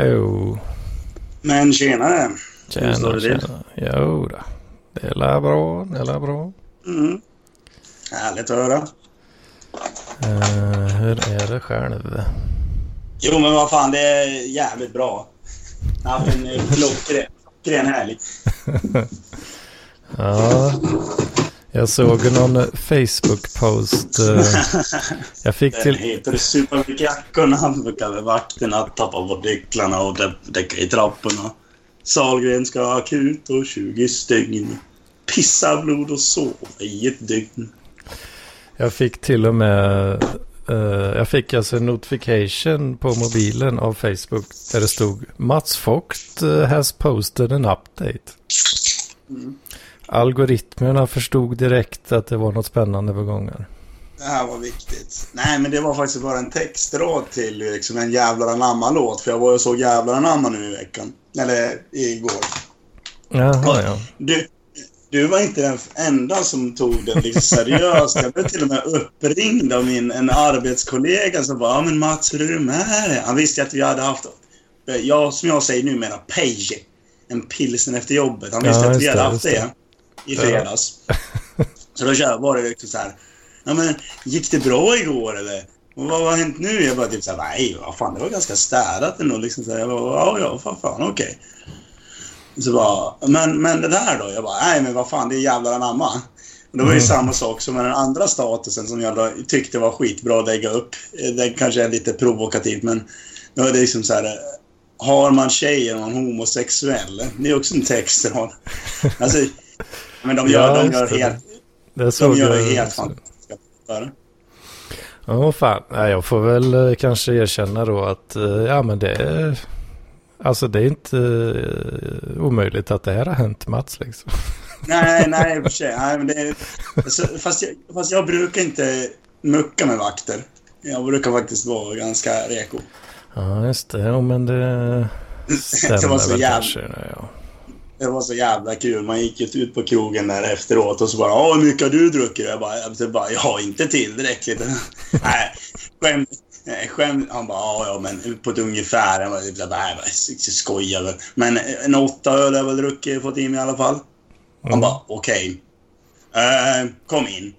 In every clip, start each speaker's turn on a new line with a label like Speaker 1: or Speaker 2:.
Speaker 1: Hallå.
Speaker 2: Men tjenare.
Speaker 1: Tjena,
Speaker 2: står det till?
Speaker 1: Jo då. Det är bra, det är bra.
Speaker 2: Mm. Härligt att höra.
Speaker 1: Eh, hur är det själv?
Speaker 2: Jo, men vad fan, det är jävligt bra. Jag har haft en klockren helg.
Speaker 1: Ja, jag såg någon Facebook-post. eh, Jag fick
Speaker 2: Den
Speaker 1: till...
Speaker 2: heter Supa mycket jackorna. Brukar vakterna tappa bort nycklarna och dä- däcka i trapporna. Sahlgren ska ha akut och 20 stygn. Pissa blod och sova i ett dygn.
Speaker 1: Jag fick till och med... eh, jag fick alltså en notification på mobilen av Facebook där det stod Mats Vogt eh, has posted an update. Algoritmerna förstod direkt att det var något spännande på gång här.
Speaker 2: Det här var viktigt. Nej, men det var faktiskt bara en textrad till liksom en Jävlar anamma-låt. För jag var och såg Jävlar anamma nu i veckan. Eller igår.
Speaker 1: Jaha, ja.
Speaker 2: Du, du var inte den enda som tog det liksom seriöst. Jag blev till och med uppringd av min, en arbetskollega som bara ja men Mats, hur är det med det? Han visste att vi hade haft, jag, som jag säger numera, page. En pilsen efter jobbet. Han visste
Speaker 1: Ja,
Speaker 2: att vi hade
Speaker 1: det,
Speaker 2: haft
Speaker 1: just
Speaker 2: det i fredags. Så då kör- var det liksom så här. Ja men, gick det bra igår eller? Och vad har hänt nu? Jag bara typ såhär, nej vad fan det var ganska städat ändå liksom. Så här, jag bara, ja ja, fan, fan okej. Så bara, men, men det där då? Jag bara, nej men vad fan det är jävlar anamma. Och det var ju
Speaker 1: Mm.
Speaker 2: samma sak som med den andra statusen som jag då tyckte var skitbra att lägga upp. Det kanske är lite provokativt men då är det liksom så här. Har man tjejer och man homosexuell? Det är också en textrad. Alltså, men de gör,
Speaker 1: Ja,
Speaker 2: de gör helt,
Speaker 1: Det
Speaker 2: de gör
Speaker 1: jag
Speaker 2: helt fantastiska.
Speaker 1: Ja, fan. Nej, jag får väl eh, kanske erkänna då att eh, ja, men det är... Alltså det är inte eh, omöjligt att det här har hänt Mats liksom.
Speaker 2: Nej, nej, i och för sig. Nej, men det är, fast, jag, fast jag brukar inte mucka med vakter. Jag brukar faktiskt vara ganska reko.
Speaker 1: Ja, just det. Jo, men det stämmer
Speaker 2: Det var så
Speaker 1: väl
Speaker 2: jävla-
Speaker 1: kanske. nu, Ja.
Speaker 2: Det var så jävla kul. Man gick ut på krogen där efteråt och så bara Ja, hur mycket har du druckit? Jag bara, jag, typ bara, ja, inte tillräckligt. Nej, skämt. nej, Skämt. Han bara, ja, men på ett ungefär. Jag bara, jag skojar väl. Men en åtta öl har jag väl druckit, fått i mig i alla fall. Han
Speaker 1: Mm.
Speaker 2: bara, okej. Eh, kom in.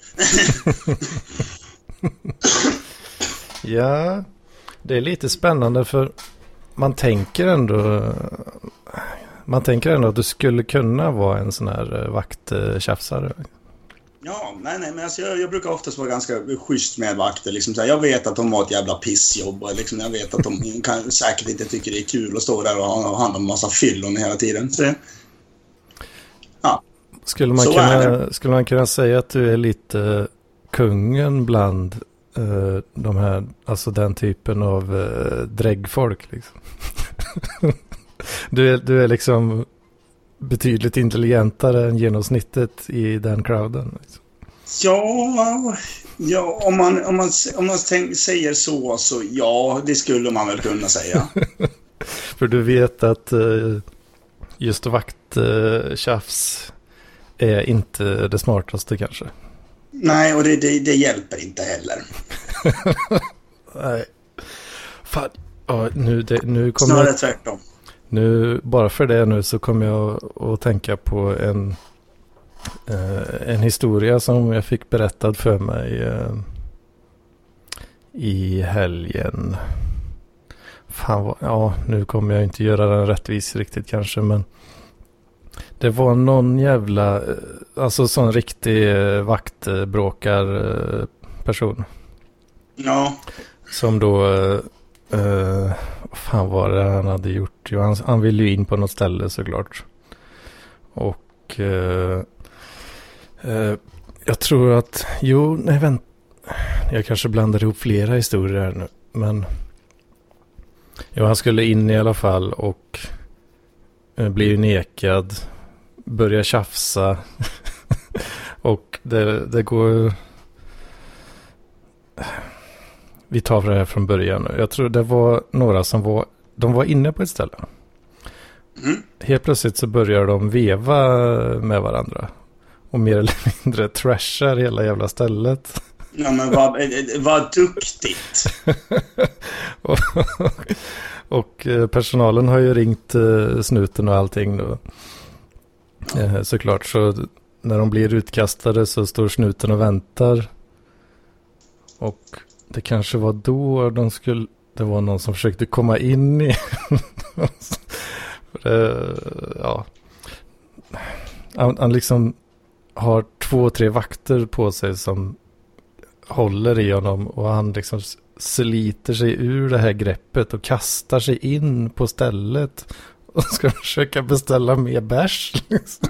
Speaker 1: ja, det är lite spännande för man tänker ändå... Man tänker ändå att du skulle kunna vara en sån här eh, vakttjafsare.
Speaker 2: Ja, nej, nej, men alltså, jag, jag brukar oftast vara ganska schysst med vakter. Liksom, så här, jag vet att de har ett jävla pissjobb och liksom, jag vet att de kan, säkert inte tycker det är kul att stå där och ha ha hand om massa fyllon hela tiden. Så,
Speaker 1: Skulle man,
Speaker 2: Så
Speaker 1: kunna, skulle man kunna säga att du är lite kungen bland eh, de här, alltså den typen av uh, dräggfolk liksom? du, är, du är liksom betydligt intelligentare än genomsnittet i den crowden. Liksom.
Speaker 2: ja, ja, om man, om man, om man tänk, säger så, så ja, det skulle man väl kunna säga.
Speaker 1: För du vet att eh, just vakttjafs är inte det smartaste kanske.
Speaker 2: nej, och det, det, det hjälper inte heller.
Speaker 1: Nej. Fan. Ja, nu, det, nu kommer
Speaker 2: Snarare
Speaker 1: jag,
Speaker 2: tvärtom.
Speaker 1: Nu, bara för det nu så kommer jag att tänka på en, eh, en historia som jag fick berättad för mig eh, i helgen. Fan vad, ja nu kommer jag inte göra den rättvis riktigt kanske men det var någon jävla, eh, alltså sån riktig eh, vaktbråkar eh, person.
Speaker 2: Ja,
Speaker 1: Som då, eh, fan var det han hade gjort? Jo, han, han ville ju in på något ställe såklart. Och eh, eh, jag tror att, jo, nej vänta. jag kanske blandar ihop flera historier här nu. Men, jo, han skulle in i alla fall och eh, blir nekad, börjar tjafsa. och det, det går vi tar det här från början nu. Jag tror det var några som var, de var inne på ett ställe.
Speaker 2: Mm.
Speaker 1: Helt plötsligt så börjar de veva med varandra. Och mer eller mindre trashar hela jävla stället.
Speaker 2: Ja, men vad, vad duktigt.
Speaker 1: och, och eh, personalen har ju ringt eh, snuten och allting då. Eh, såklart, så när de blir utkastade så står snuten och väntar. Och det kanske var då de skulle, det var någon som försökte komma in i, det, ja. Han, han liksom har två, tre vakter på sig som håller i honom och han liksom sliter sig ur det här greppet och kastar sig in på stället och ska försöka beställa mer bärs. Liksom.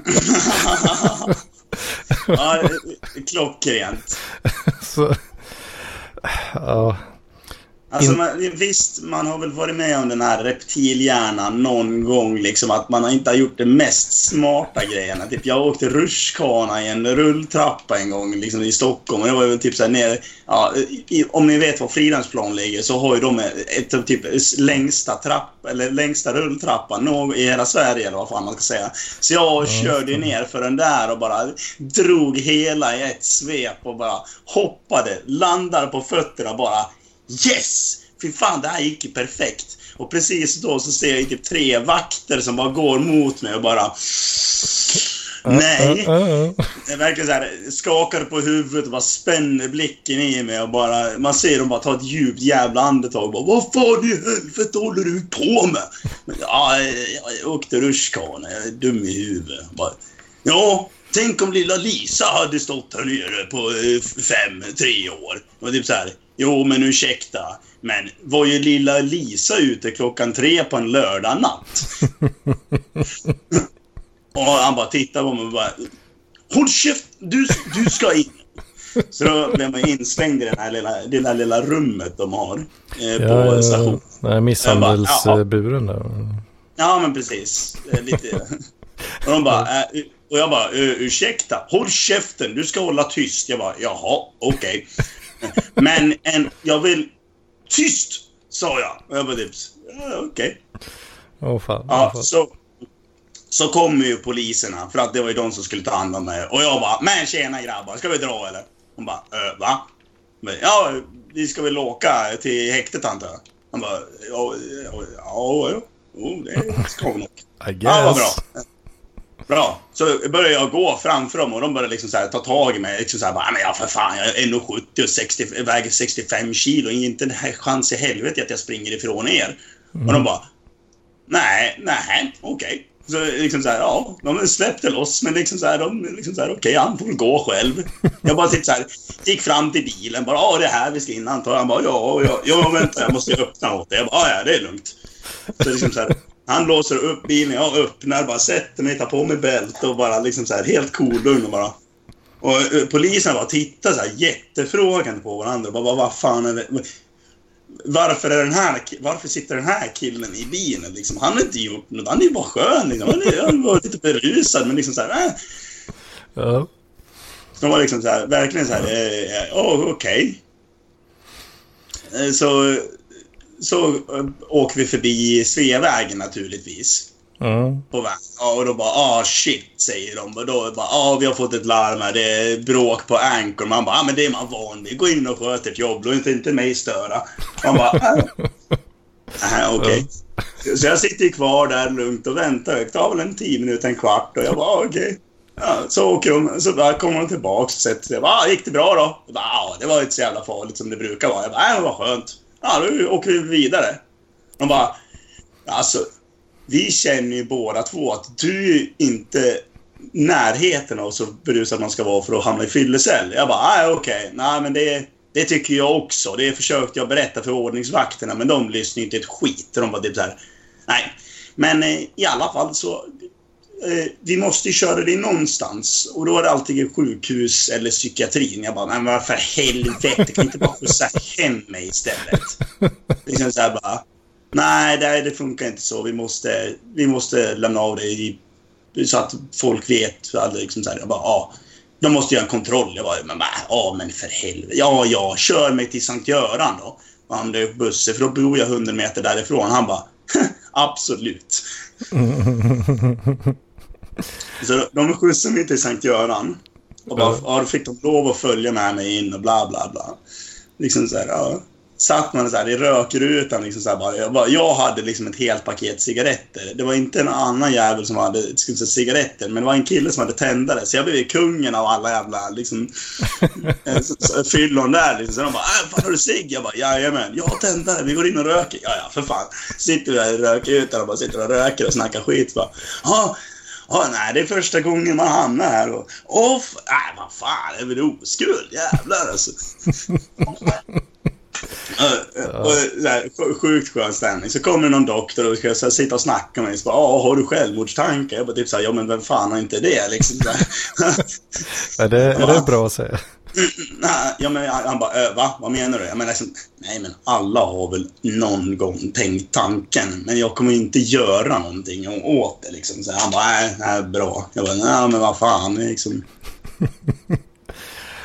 Speaker 2: ja, klockrent.
Speaker 1: Så, ja,
Speaker 2: Alltså, man, visst, man har väl varit med om den här reptilhjärnan någon gång, liksom att man inte har gjort de mest smarta grejerna. Typ, jag åkte rutschkana i en rulltrappa en gång liksom, i Stockholm. Och det var väl typ så här nere, ja, i, om ni vet var Fridhemsplan ligger så har ju de ett, typ längsta trapp, eller längsta rulltrappan i hela Sverige, eller vad fan man ska säga. Så jag körde ner för den där och bara drog hela i ett svep och bara hoppade, landade på fötterna bara Yes! Fy fan, det här gick ju perfekt. Och precis då så ser jag typ tre vakter som bara går mot mig och bara... Nej. Det är verkligen så här, skakar på huvudet och bara spänner blicken i mig och bara... Man ser dem bara ta ett djupt jävla andetag och bara Vad fan i helvete håller du på med? Men, ja, jag åkte rutschkana. Jag är dum i huvudet. Bara, ja, tänk om lilla Lisa hade stått här nere på eh, fem, tre år. Och typ så här. Jo, men ursäkta. Men var ju lilla Lisa ute klockan tre på en lördag natt? och han bara tittar på mig och bara... Håll käft! Du, du ska in! Så då blev man inslängd i det här lilla, lilla, lilla rummet de har eh, på ja, stationen.
Speaker 1: Ja, misshandelsburen där.
Speaker 2: Ja, men precis. Lite... och de bara... Äh, och jag bara, ursäkta, håll käften, du ska hålla tyst. Jag bara, jaha, okej. Okay. Men en, jag vill... Tyst! Sa jag. Och jag bara typ, ja, okej.
Speaker 1: Okay. Oh, fan.
Speaker 2: Ja, så, så kommer ju poliserna, för att det var ju de som skulle ta hand om mig. Och jag bara, men tjena grabbar, ska vi dra eller? Hon bara, äh, va? Ja, vi ska väl åka till häktet antar jag. Han bara, ja, ja, ja, ja det ska vi nog.
Speaker 1: Ja,
Speaker 2: vad bra. Bra. Så började jag gå framför dem och de började liksom ta tag i mig. Liksom så här, bara, men ja, för fan, jag är 1,70 och 60, väger 65 kilo. Inte en chans i helvete att jag springer ifrån er. Mm. Och de bara, nej, nej, okej. Okay. Så liksom så här, ja, de släppte loss, men liksom så här, de liksom så här, okej, okay, han får väl gå själv. Jag bara typ så här, gick fram till bilen, bara, ja, det är här vi ska in antar jag. Han bara, ja, ja, ja, vänta, jag måste öppna åt dig. Jag bara, ja, det är lugnt. Så liksom så här, han låser upp bilen, jag öppnar, bara sätter mig, tar på mig bälte och bara liksom så här helt cool och bara. Och uh, polisen bara tittar så här jättefrågande på varandra och bara vad fan är det? Varför, är den här, varför sitter den här killen i bilen? Liksom, han har inte gjort något, han är ju bara skön. Liksom. Han, är, han var lite berusad, men liksom så här... Äh. Ja. De var liksom så här, verkligen så här, eh, oh, okej. Okay. Eh, så så äh, åker vi förbi Sveavägen naturligtvis. Mm. På väg. Ja, och då bara ah shit, säger de. Och då bara ah vi har fått ett larm här. Det är bråk på Anchor. Man bara ah men det är man van vid. Gå in och sköt ett jobb. Låt inte, mig störa. Man bara äh. okej. Okay. Så jag sitter kvar där lugnt och väntar. Det tar väl en tio minuter, en kvart. Och jag bara ah, okej. Okay. Ja, så åker de, så bara kommer de tillbaka och sätter sig. Ah, gick det bra då? Jag bara, ah, det var inte så jävla farligt som det brukar vara. Jag bara, ah, det var skönt. Ja, då åker vi vidare. De bara, alltså, vi känner ju båda två att du är inte närheten av så berusad man ska vara för att hamna i fyllecell. Jag bara, nej okej, okay. nej men det, det tycker jag också. Det försökte jag berätta för ordningsvakterna, men de lyssnade inte ett skit. De bara, typ så här, nej. Men eh, i alla fall så, eh, vi måste köra dig någonstans. Och då är det alltid sjukhus eller psykiatrin. Jag bara, men för helvete, kan inte bara skjutsa hem mig istället? Liksom så här bara, nej, det, det funkar inte så. Vi måste, vi måste lämna av dig så att folk vet. Liksom så här, jag bara, ja. De måste göra en kontroll. Jag bara, men, ja men för helvete. Ja, ja, kör mig till Sankt Göran då. Och han blev busse, för då bor jag 100 meter därifrån. Han bara, absolut. Så de skjutsade mig till Sankt Göran. Och bara, ja, då fick de lov att följa med mig in och bla bla bla. Liksom så här, ja. Satt man så här i rökrutan liksom så här bara, jag, bara, jag hade liksom ett helt paket cigaretter. Det var inte en annan jävel som hade skulle säga, cigaretter, men det var en kille som hade tändare. Så jag blev kungen av alla jävla liksom, eh, fyllon där. Liksom. Så de bara, äh, fan har du cigg? Jag bara, jajamän, jag har tändare, vi går in och röker. Ja, ja, för fan. Sitter vi där i rökrutan och bara sitter och röker och snackar skit. Bara, ja, Ja, nej, det är första gången man hamnar här och... F- nej, vad fan, det är väl oskuld, jävlar alltså. Eh, och, så här, sj- sjukt skön stämning. Så kommer någon doktor och ska så här, sitta och snacka med mig. Så bara, ja, har du självmordstankar? Jag bara typ såhär, ja men vem fan har inte det liksom? Så här.
Speaker 1: Är det, är det bra att säga?
Speaker 2: Nej, ja, men han bara, "Äh, va? Vad menar du? Jag menar, liksom, nej, men alla har väl någon gång tänkt tanken, men jag kommer inte göra någonting åt det. Liksom. Så han bara, nej, nej, bra. Jag bara, nej, men vad fan, liksom.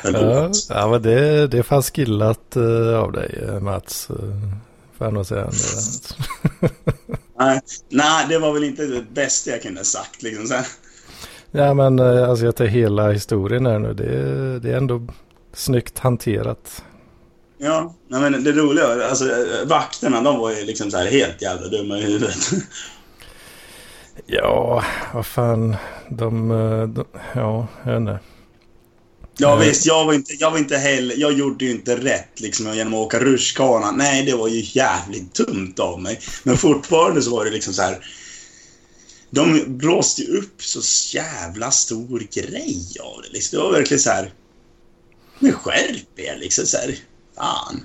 Speaker 1: Ja, men det, det är fan skillat eh, av dig eh, Mats. Uh, får jag nog säga.
Speaker 2: Nej, nej, det var väl inte det bästa jag kunde sagt. Liksom. Så.
Speaker 1: Ja men eh, alltså jag tar hela historien här nu. Det, det är ändå snyggt hanterat.
Speaker 2: Ja, nej, men det roliga, alltså vakterna, de var ju liksom så här helt jävla dumma i huvudet.
Speaker 1: Ja, vad fan. De, eh, de ja, jag vet inte.
Speaker 2: Ja
Speaker 1: Eh.
Speaker 2: visst, jag var inte, jag var inte heller, jag gjorde ju inte rätt liksom genom att åka rutschkana. Nej, det var ju jävligt dumt av mig. Men fortfarande så var det liksom så här. De blåste ju upp så jävla stor grej av det. Liksom. Det var verkligen så här. Men skärp er liksom så här. Fan.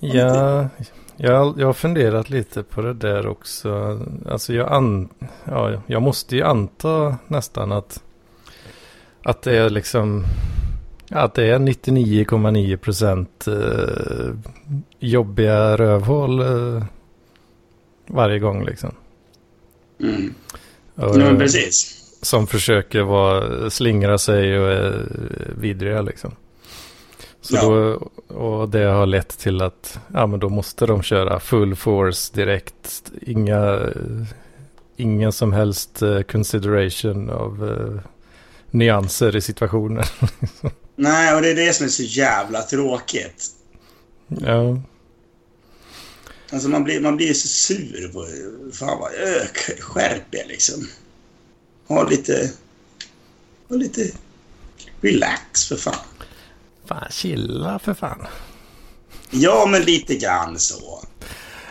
Speaker 1: Ja, jag, jag har funderat lite på det där också. Alltså jag, an, ja, jag måste ju anta nästan att, att det är liksom att det är 99,9 procent eh, jobbiga rövhål eh, varje gång liksom.
Speaker 2: Mm.
Speaker 1: Och,
Speaker 2: Ja, precis.
Speaker 1: som försöker vara, slingra sig och är vidriga liksom. Så
Speaker 2: Ja.
Speaker 1: då, och det har lett till att ja, men då måste de köra full force direkt. Inga, ingen som helst eh, consideration av eh, nyanser i situationen.
Speaker 2: Nej, och det är det som är så jävla tråkigt.
Speaker 1: ja,
Speaker 2: Alltså man blir, man blir så sur på Fan vad, ö, skärp er liksom. Ha lite... Ha lite... Relax för fan.
Speaker 1: fan chilla för fan.
Speaker 2: Ja, men lite grann så.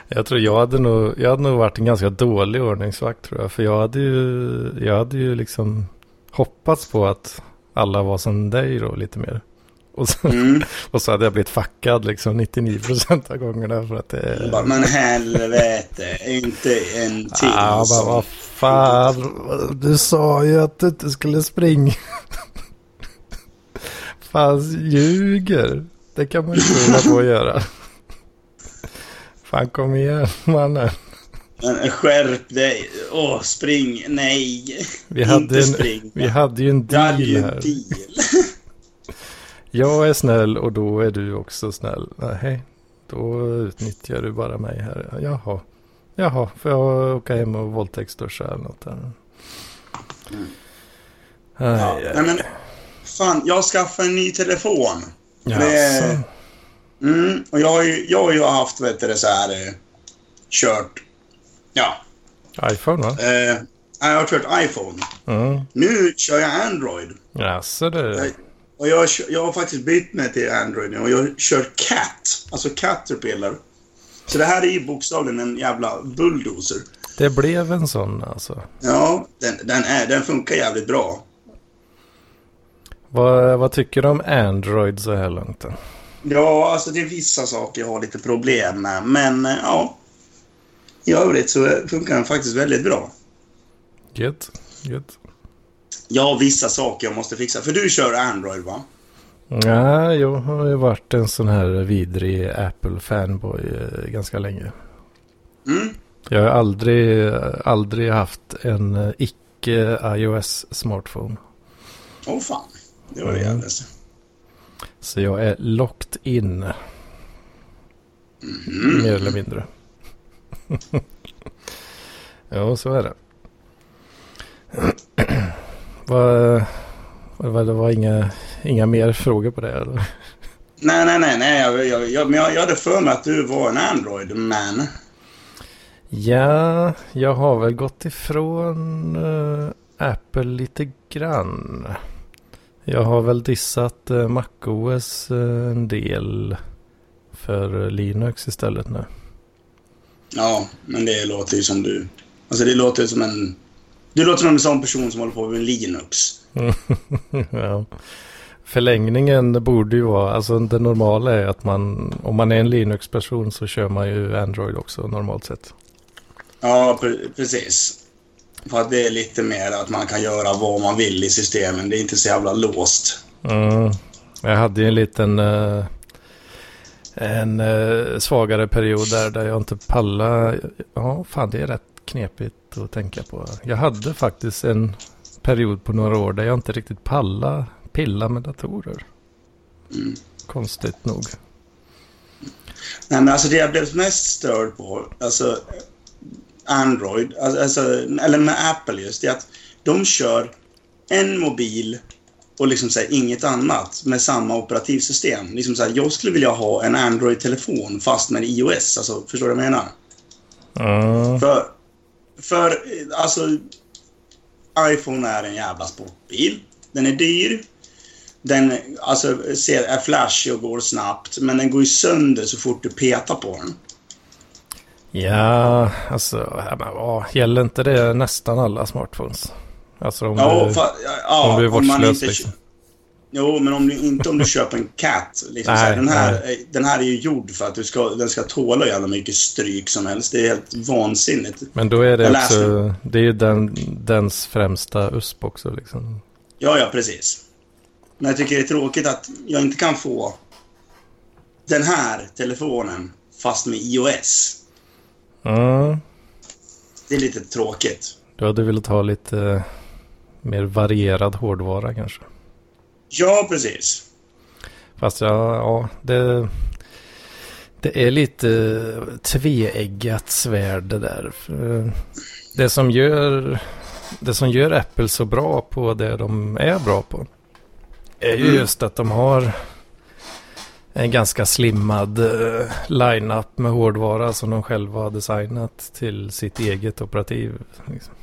Speaker 1: Jag tror jag hade nog, jag hade nog varit en ganska dålig ordningsvakt tror jag. För jag hade ju, jag hade ju liksom hoppats på att alla var som dig då lite mer. Och så,
Speaker 2: Mm.
Speaker 1: och så hade jag blivit fackad liksom 99% av gångerna för att det
Speaker 2: bara, men helvete, inte en till
Speaker 1: Ja, bara,
Speaker 2: som-
Speaker 1: vad fan, du sa ju att du inte skulle springa. fan, ljuger. Det kan man ju inte på att göra. Fan, kom igen mannen.
Speaker 2: Men skärp dig. Åh, spring. Nej.
Speaker 1: Vi
Speaker 2: inte
Speaker 1: hade, en,
Speaker 2: spring.
Speaker 1: vi hade ju en
Speaker 2: Jag hade ju
Speaker 1: deal
Speaker 2: en
Speaker 1: här.
Speaker 2: deal.
Speaker 1: Jag är snäll och då är du också snäll. Nej, då utnyttjar du bara mig här. Jaha, jaha, får jag åka hem och våldtäktsduscha eller något där?
Speaker 2: Mm.
Speaker 1: Aj,
Speaker 2: Ja, nej, men, fan, jag skaffade en ny telefon.
Speaker 1: Jaså.
Speaker 2: det- Mm, och jag har ju, jag har ju haft, vet du, så här... Eh, kört... Ja.
Speaker 1: iPhone va?
Speaker 2: Eh, jag har kört iPhone.
Speaker 1: Mm.
Speaker 2: Nu kör jag Android.
Speaker 1: Jaså du.
Speaker 2: Jag, och jag, jag har faktiskt bytt mig till Android nu och jag kör Cat. Alltså Caterpillar. Så det här är ju bokstavligen en jävla bulldozer.
Speaker 1: Det blev en sån alltså.
Speaker 2: Ja, den, den, är, den funkar jävligt bra.
Speaker 1: Vad, vad tycker du om Android så här långt då?
Speaker 2: Ja, alltså det är vissa saker jag har lite problem med. Men eh, ja. I övrigt så funkar den faktiskt väldigt bra.
Speaker 1: Gött, gött.
Speaker 2: Jag har vissa saker jag måste fixa. För du kör Android va?
Speaker 1: Ja, jag har ju varit en sån här vidrig Apple-fanboy eh, ganska länge.
Speaker 2: Mm.
Speaker 1: Jag har aldrig, aldrig haft en eh, icke iOS-smartphone.
Speaker 2: Åh fan. Det var det
Speaker 1: Mm.
Speaker 2: jävligaste.
Speaker 1: Så jag är locked in.
Speaker 2: Mm.
Speaker 1: Mer eller mindre. ja, så är det. det var, det var inga, inga mer frågor på det eller?
Speaker 2: Nej, nej, nej, nej. Jag, jag, jag, men jag, jag hade för mig att du var en Android-man.
Speaker 1: Ja, jag har väl gått ifrån uh, Apple lite grann. Jag har väl dissat uh, MacOS uh, en del för Linux istället nu.
Speaker 2: Ja, men det låter ju som du. Alltså det låter som en... Du låter som en sån person som håller på med Linux.
Speaker 1: ja. Förlängningen borde ju vara, alltså det normala är att man, om man är en Linux-person så kör man ju Android också normalt sett.
Speaker 2: Ja, pre precis. För att det är lite mer att man kan göra vad man vill i systemen. Det är inte så jävla låst.
Speaker 1: Mm. Jag hade ju en liten uh, en uh, svagare period där, där jag inte pallade. Ja, fan det är rätt knepigt att tänka på. Jag hade faktiskt en period på några år där jag inte riktigt pallade pilla med datorer. Mm. Konstigt nog.
Speaker 2: Nej, men alltså det jag blev mest störd på, alltså Android, alltså, eller med Apple just, det är att de kör en mobil och liksom så här, inget annat med samma operativsystem. Liksom så här, jag skulle vilja ha en Android-telefon fast med iOS. Alltså, förstår du vad jag menar?
Speaker 1: Mm.
Speaker 2: För, för alltså, iPhone är en jävla sportbil. Den är dyr. Den alltså, är flashig och går snabbt, men den går ju sönder så fort du petar på den.
Speaker 1: Ja, alltså, ja, gäller inte det nästan alla smartphones? Alltså om
Speaker 2: ja,
Speaker 1: du,
Speaker 2: fa, ja,
Speaker 1: om du är vårdslös liksom.
Speaker 2: Jo, men om du, inte om du köper en Cat. Liksom, nej, här, den, här, den här är ju gjord för att du ska, den ska tåla jävla mycket stryk som helst. Det är helt vansinnigt.
Speaker 1: Men då är det jag också, det är ju den, dens främsta USP också liksom.
Speaker 2: Ja, ja, precis. Men jag tycker det är tråkigt att jag inte kan få den här telefonen fast med iOS.
Speaker 1: Mm.
Speaker 2: Det är lite tråkigt.
Speaker 1: Du hade velat ha lite mer varierad hårdvara kanske?
Speaker 2: Ja, precis.
Speaker 1: Fast ja, ja det, det är lite tveeggat svärd det där. Det som gör det som gör Apple så bra på det de är bra på är ju mm. just att de har en ganska slimmad uh, line-up med hårdvara som de själva har designat till sitt eget operativ. Liksom.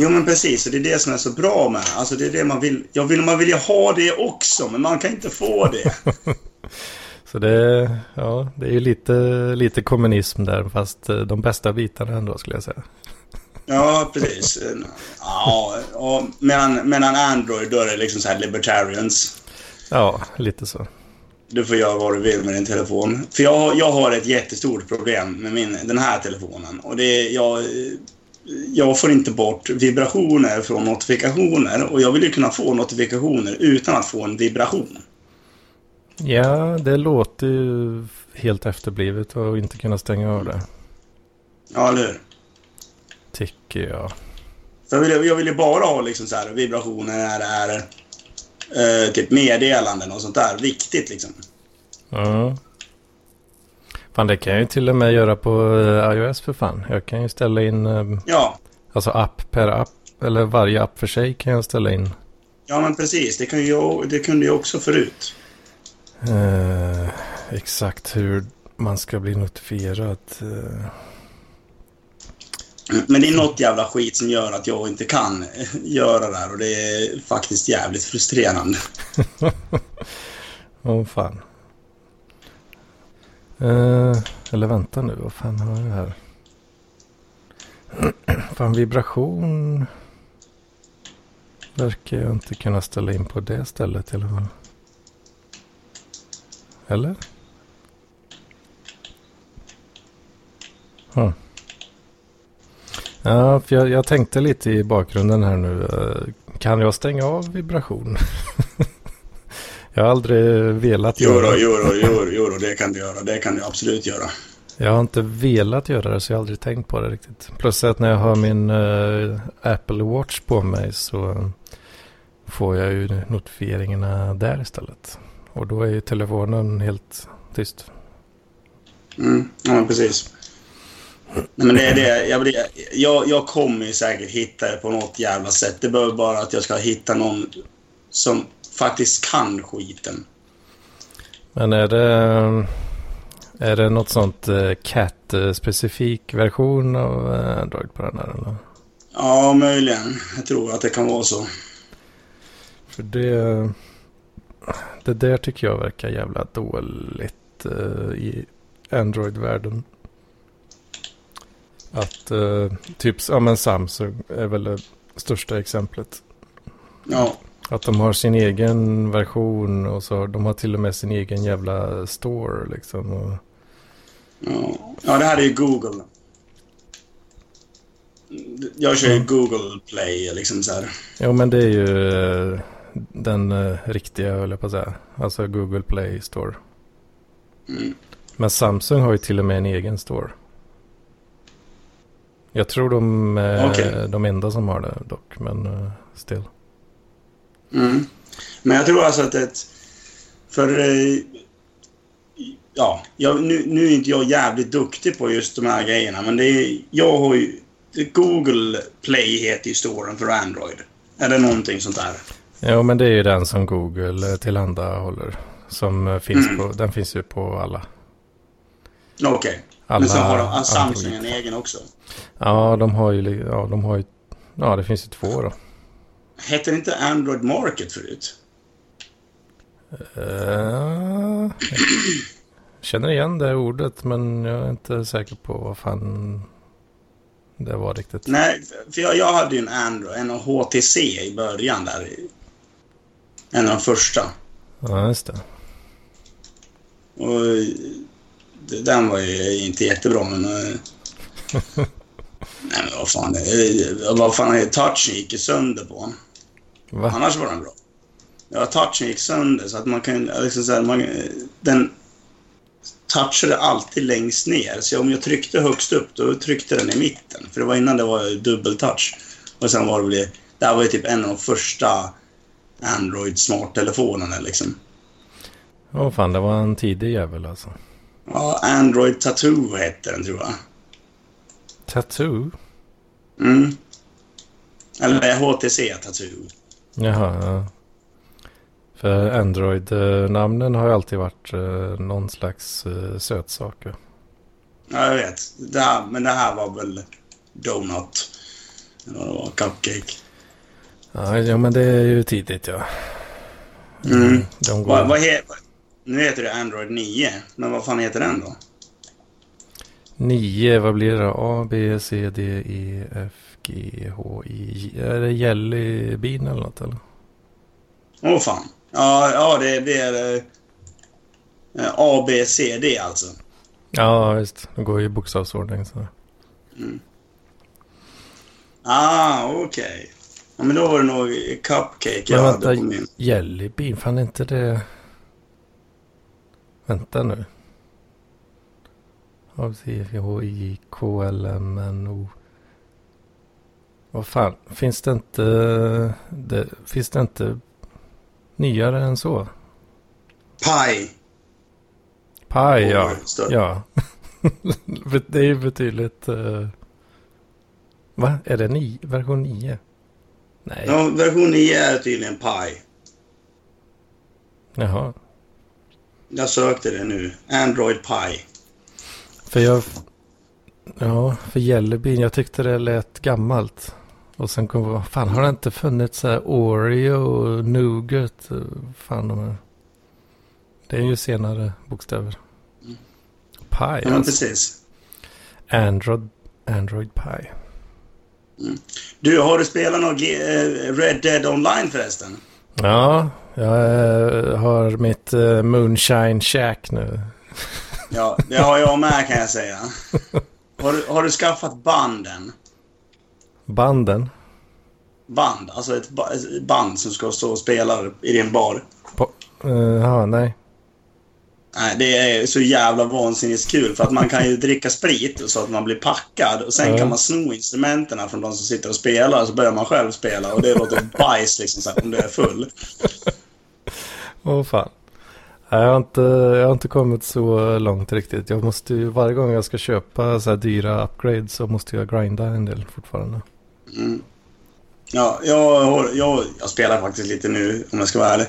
Speaker 2: Jo men precis, och det är det som är så bra med Alltså det är det man vill. Jag vill, man vill ju ha det också, men man kan inte få det.
Speaker 1: så det, ja, det är ju lite, lite kommunism där, fast eh, de bästa bitarna ändå skulle jag säga.
Speaker 2: Ja, precis. Ja, och medan, medan Android då är det liksom så här libertarians.
Speaker 1: Ja, lite så.
Speaker 2: Du får göra vad du vill med din telefon. För jag, jag har ett jättestort problem med min, den här telefonen. Och det är, jag, jag får inte bort vibrationer från notifikationer. Och jag vill ju kunna få notifikationer utan att få en vibration.
Speaker 1: Ja, det låter ju helt efterblivet att inte kunna stänga av det.
Speaker 2: Ja, eller hur?
Speaker 1: Tycker jag.
Speaker 2: För jag, vill, jag vill ju bara ha liksom så här vibrationer när det är eh, typ meddelanden och sånt där. Viktigt liksom.
Speaker 1: Ja. Fan, det kan jag ju till och med göra på eh, iOS för fan. Jag kan ju ställa in... Eh,
Speaker 2: ja.
Speaker 1: Alltså app per app. Eller varje app för sig kan jag ställa in.
Speaker 2: Ja, men precis. Det, kan ju, det kunde jag också förut.
Speaker 1: Eh, exakt hur man ska bli notifierad. Eh.
Speaker 2: Men det är något jävla skit som gör att jag inte kan göra det här och det är faktiskt jävligt frustrerande.
Speaker 1: Åh oh, fan. Eh, eller vänta nu, vad fan har jag här? fan vibration. Verkar jag inte kunna ställa in på det stället i alla fall. Eller? Huh. Ja, för jag, jag, tänkte lite i bakgrunden här nu. Eh, kan jag stänga av vibration? jag har aldrig velat
Speaker 2: göra
Speaker 1: det.
Speaker 2: Jo, jo, jo, jo, det kan du göra. Det kan du absolut göra.
Speaker 1: Jag har inte velat göra det så jag har aldrig tänkt på det riktigt. Plus att när jag har min uh, Apple Watch på mig så får jag ju notifieringarna där istället. Och då är ju telefonen helt tyst.
Speaker 2: Mm, ja, precis. Nej, men det är det. Jag, jag, jag kommer ju säkert hitta det på något jävla sätt. Det behöver bara att jag ska hitta någon som faktiskt kan skiten.
Speaker 1: Men är det, är det något sånt eh, cat-specifik version av eh, Android på den här? Eller?
Speaker 2: Ja, möjligen. Jag tror att det kan vara så.
Speaker 1: För det, det där tycker jag verkar jävla dåligt eh, i Android-världen. Att typ, ja men Samsung är väl det största exemplet.
Speaker 2: Ja,
Speaker 1: Att de har sin egen version och så de har till och med sin egen jävla store liksom. Och,
Speaker 2: ja. ja det här är ju Google. Jag kör ju. Google Play liksom så här.
Speaker 1: jo men det är ju eh, den eh, riktiga höll jag på att säga. Alltså Google Play Store.
Speaker 2: Mm.
Speaker 1: Men Samsung har ju till och med en egen store. Jag tror de är
Speaker 2: Okej.
Speaker 1: de enda som har det dock, men still.
Speaker 2: Mm. Men jag tror alltså att ett... För... eh, Ja, jag, nu, nu är inte jag jävligt duktig på just de här grejerna, men det är... Jag har ju... Google Play heter ju storen för Android. Är det någonting sånt där?
Speaker 1: Jo, men det är ju den som Google eh, tillhandahåller. Som eh, finns
Speaker 2: Mm.
Speaker 1: på, den finns ju på alla.
Speaker 2: Okej.
Speaker 1: alla
Speaker 2: Men så har de, Samsung en egen också.
Speaker 1: Ja, de har ju, ja, de har ju, ja det finns ju två då.
Speaker 2: Hette det inte Android Market förut?
Speaker 1: Uh, känner igen det ordet, men jag är inte säker på vad fan det var riktigt.
Speaker 2: Nej, för jag, jag hade ju en Android, en HTC i början där. En av de första.
Speaker 1: Ja, just det.
Speaker 2: Och det- den var ju inte jättebra, men... eh, Nej, men vad fan. eh, Vad fan är touchen gick ju sönder på.
Speaker 1: Va?
Speaker 2: Annars var den bra. Ja, touchen gick sönder så att man kan liksom så här, man, eh, Den touchade alltid längst ner. Så om jag tryckte högst upp, då tryckte den i mitten. För det var innan det var dubbeltouch. Och sen var det väl... Det här var ju typ en av de första Android smarttelefonerna liksom.
Speaker 1: Åh fan, det var en tidig jävel alltså.
Speaker 2: Ja, Android Tattoo hette den tror jag.
Speaker 1: Tattoo?
Speaker 2: Mm. Eller HTC Tattoo.
Speaker 1: Jaha, ja. För Android-namnen har ju alltid varit eh, någon slags eh, sötsak. ja.
Speaker 2: Ja, jag vet. Det här, men det här var väl Donut. Eller vad det var, Cupcake.
Speaker 1: Ja, ja, men det är ju tidigt ja.
Speaker 2: Mm.
Speaker 1: De går...
Speaker 2: Vad, vad he, nu heter det Android 9, men vad fan heter den då?
Speaker 1: 9, vad blir det? A, B, C, D, E, F, G, H, I, J. Är det Jelly Bean eller något eller?
Speaker 2: Åh fan. Ja, ja det, är eh, A, B, C, D alltså.
Speaker 1: Ja, visst. Det går ju i bokstavsordning. Så.
Speaker 2: Ah, okej. Ja, men då var det nog Cupcake jag
Speaker 1: Men
Speaker 2: hade
Speaker 1: vänta,
Speaker 2: på min.
Speaker 1: Jelly Bean, fan är inte det... Vänta nu. A, C, H, I, K, L, M, N, O. Vad fan, finns det inte... Det, finns det inte nyare än så?
Speaker 2: Pi.
Speaker 1: Pi, ja. Ja. det är ju betydligt... Uh... Va? Är det ni, version 9? Nej.
Speaker 2: Ja, version 9 är tydligen Pi.
Speaker 1: Jaha.
Speaker 2: Jag sökte det nu. Android Pi.
Speaker 1: För jag... Ja, för Jellybean. Jag tyckte det lät gammalt. Och sen kom vad fan har det inte funnits så här Oreo och Nougat? Fan de är... Det är ju senare bokstäver. Pi
Speaker 2: Ja, men
Speaker 1: alltså.
Speaker 2: precis.
Speaker 1: Android, Android Pi.
Speaker 2: Du, har du spelat något eh, Red Dead Online förresten?
Speaker 1: Ja, jag eh, har mitt eh, Moonshine Shack nu.
Speaker 2: Ja, det har jag med kan jag säga. Har du, har du skaffat banden?
Speaker 1: Banden.
Speaker 2: Band, alltså ett, ba- ett band som ska stå och spela i din bar.
Speaker 1: På, eh, ja, nej.
Speaker 2: Nej, det är så jävla vansinnigt kul för att man kan ju dricka sprit så att man blir packad och sen kan man sno instrumenten från de som sitter och spelar så börjar man själv spela och det låter bajs liksom så här, om du är full.
Speaker 1: Åh fan. Nej, Jag har, inte, jag har inte kommit så långt riktigt. Jag måste ju, varje gång jag ska köpa så här dyra upgrades så måste jag grinda en del fortfarande.
Speaker 2: Mm. Ja, jag, har- jag, jag spelar faktiskt lite nu, om jag ska vara ärlig.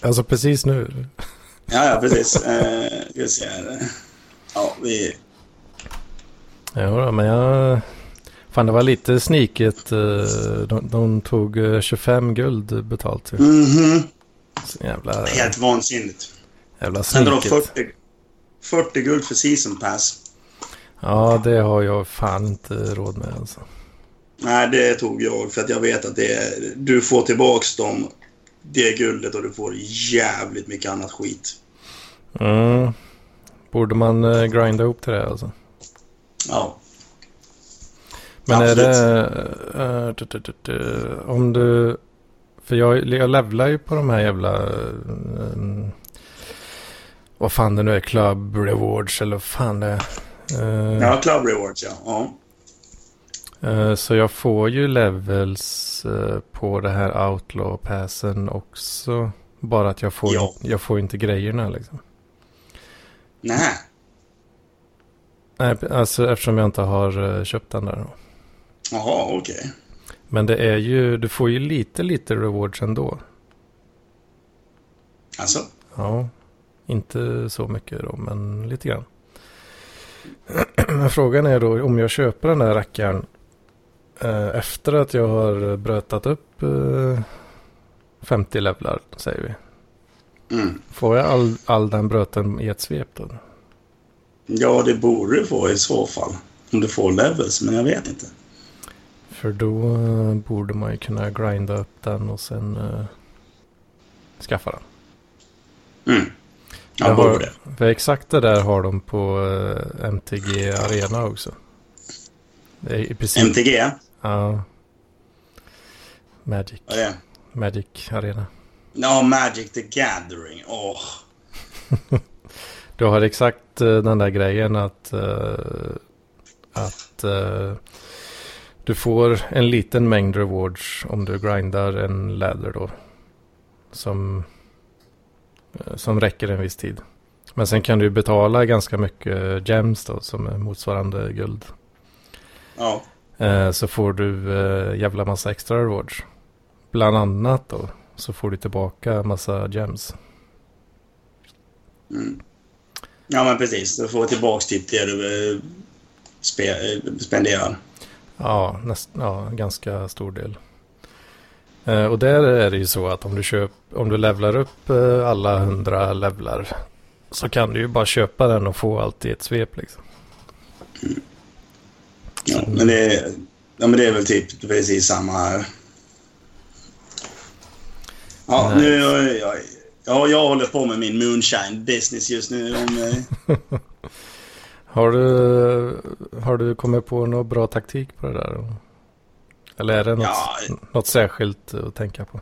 Speaker 1: Alltså precis nu.
Speaker 2: Ja, ja, precis. eh, vi se här. Ja, vi...
Speaker 1: Ja, men jag... Fan, det var lite sniket. eh, De, de tog eh, 25 guld betalt.
Speaker 2: Mhm.
Speaker 1: Så Jävla,
Speaker 2: Helt vansinnigt.
Speaker 1: jävla
Speaker 2: Sen
Speaker 1: sniket.
Speaker 2: 40, 40 guld för season pass.
Speaker 1: Ja, det har jag fan inte råd med alltså.
Speaker 2: Nej, det tog jag för att jag vet att det är, du får tillbaks dem, det guldet och du får jävligt mycket annat skit.
Speaker 1: Mm. Borde man eh, grinda ihop till det alltså?
Speaker 2: Ja.
Speaker 1: Men är
Speaker 2: Absolut.
Speaker 1: det... eh, tu, tu, tu, tu, om du... För jag, jag levlar ju på de här jävla... eh, vad fan det nu är. Club Rewards eller vad fan det är. Eh,
Speaker 2: Ja, Club Rewards ja. ja.
Speaker 1: Eh, så jag får ju levels eh, på det här Outlaw-passen också. Bara att jag får,
Speaker 2: Ja.
Speaker 1: jag får inte grejerna liksom.
Speaker 2: Nej.
Speaker 1: Nej, alltså eftersom jag inte har eh, köpt den där.
Speaker 2: Jaha, okej.
Speaker 1: Men det är ju, du får ju lite, lite rewards ändå.
Speaker 2: Alltså?
Speaker 1: Ja, inte så mycket då, men lite grann. Men frågan är då om jag köper den där rackaren efter att jag har brötat upp eh, 50 levlar, säger vi.
Speaker 2: Mm.
Speaker 1: Får jag all, all den bröten i ett svep då?
Speaker 2: Ja, det borde du få i så fall. Om du får levels, men jag vet inte.
Speaker 1: För då eh, borde man ju kunna grinda upp den och sen eh, skaffa den.
Speaker 2: Mm. Ja,
Speaker 1: Jag
Speaker 2: borde
Speaker 1: har,
Speaker 2: det.
Speaker 1: för exakt det där har de på eh, MTG Arena också. Det är i princip...
Speaker 2: MTG?
Speaker 1: Ja. Magic.
Speaker 2: Vad är det?
Speaker 1: Magic Arena.
Speaker 2: Ja, Magic the Gathering. Åh.
Speaker 1: Du har exakt eh, den där grejen att, eh, att eh, du får en liten mängd rewards om du grindar en ladder då. Som, som räcker en viss tid. Men sen kan du betala ganska mycket gems då som är motsvarande guld.
Speaker 2: Ja.
Speaker 1: Eh, så får du eh, jävla massa extra rewards. Bland annat då så får du tillbaka massa gems.
Speaker 2: Mm. Ja, men precis. Du får tillbaka typ det du eh, spe, eh, spenderar.
Speaker 1: Ja, näst, ja, ganska stor del. Eh, och där är det ju så att om du, köp, om du levlar upp eh, alla hundra levlar så kan du ju bara köpa den och få allt i ett svep liksom.
Speaker 2: Ja, men det, är- ja, men det är väl typ precis samma här. Ja,
Speaker 1: Nej.
Speaker 2: nu... Jag, jag, ja, jag håller på med min moonshine business just nu. Om, eh,
Speaker 1: Har du, har du kommit på någon bra taktik på det där? Eller är det något,
Speaker 2: Ja.
Speaker 1: något särskilt att tänka på?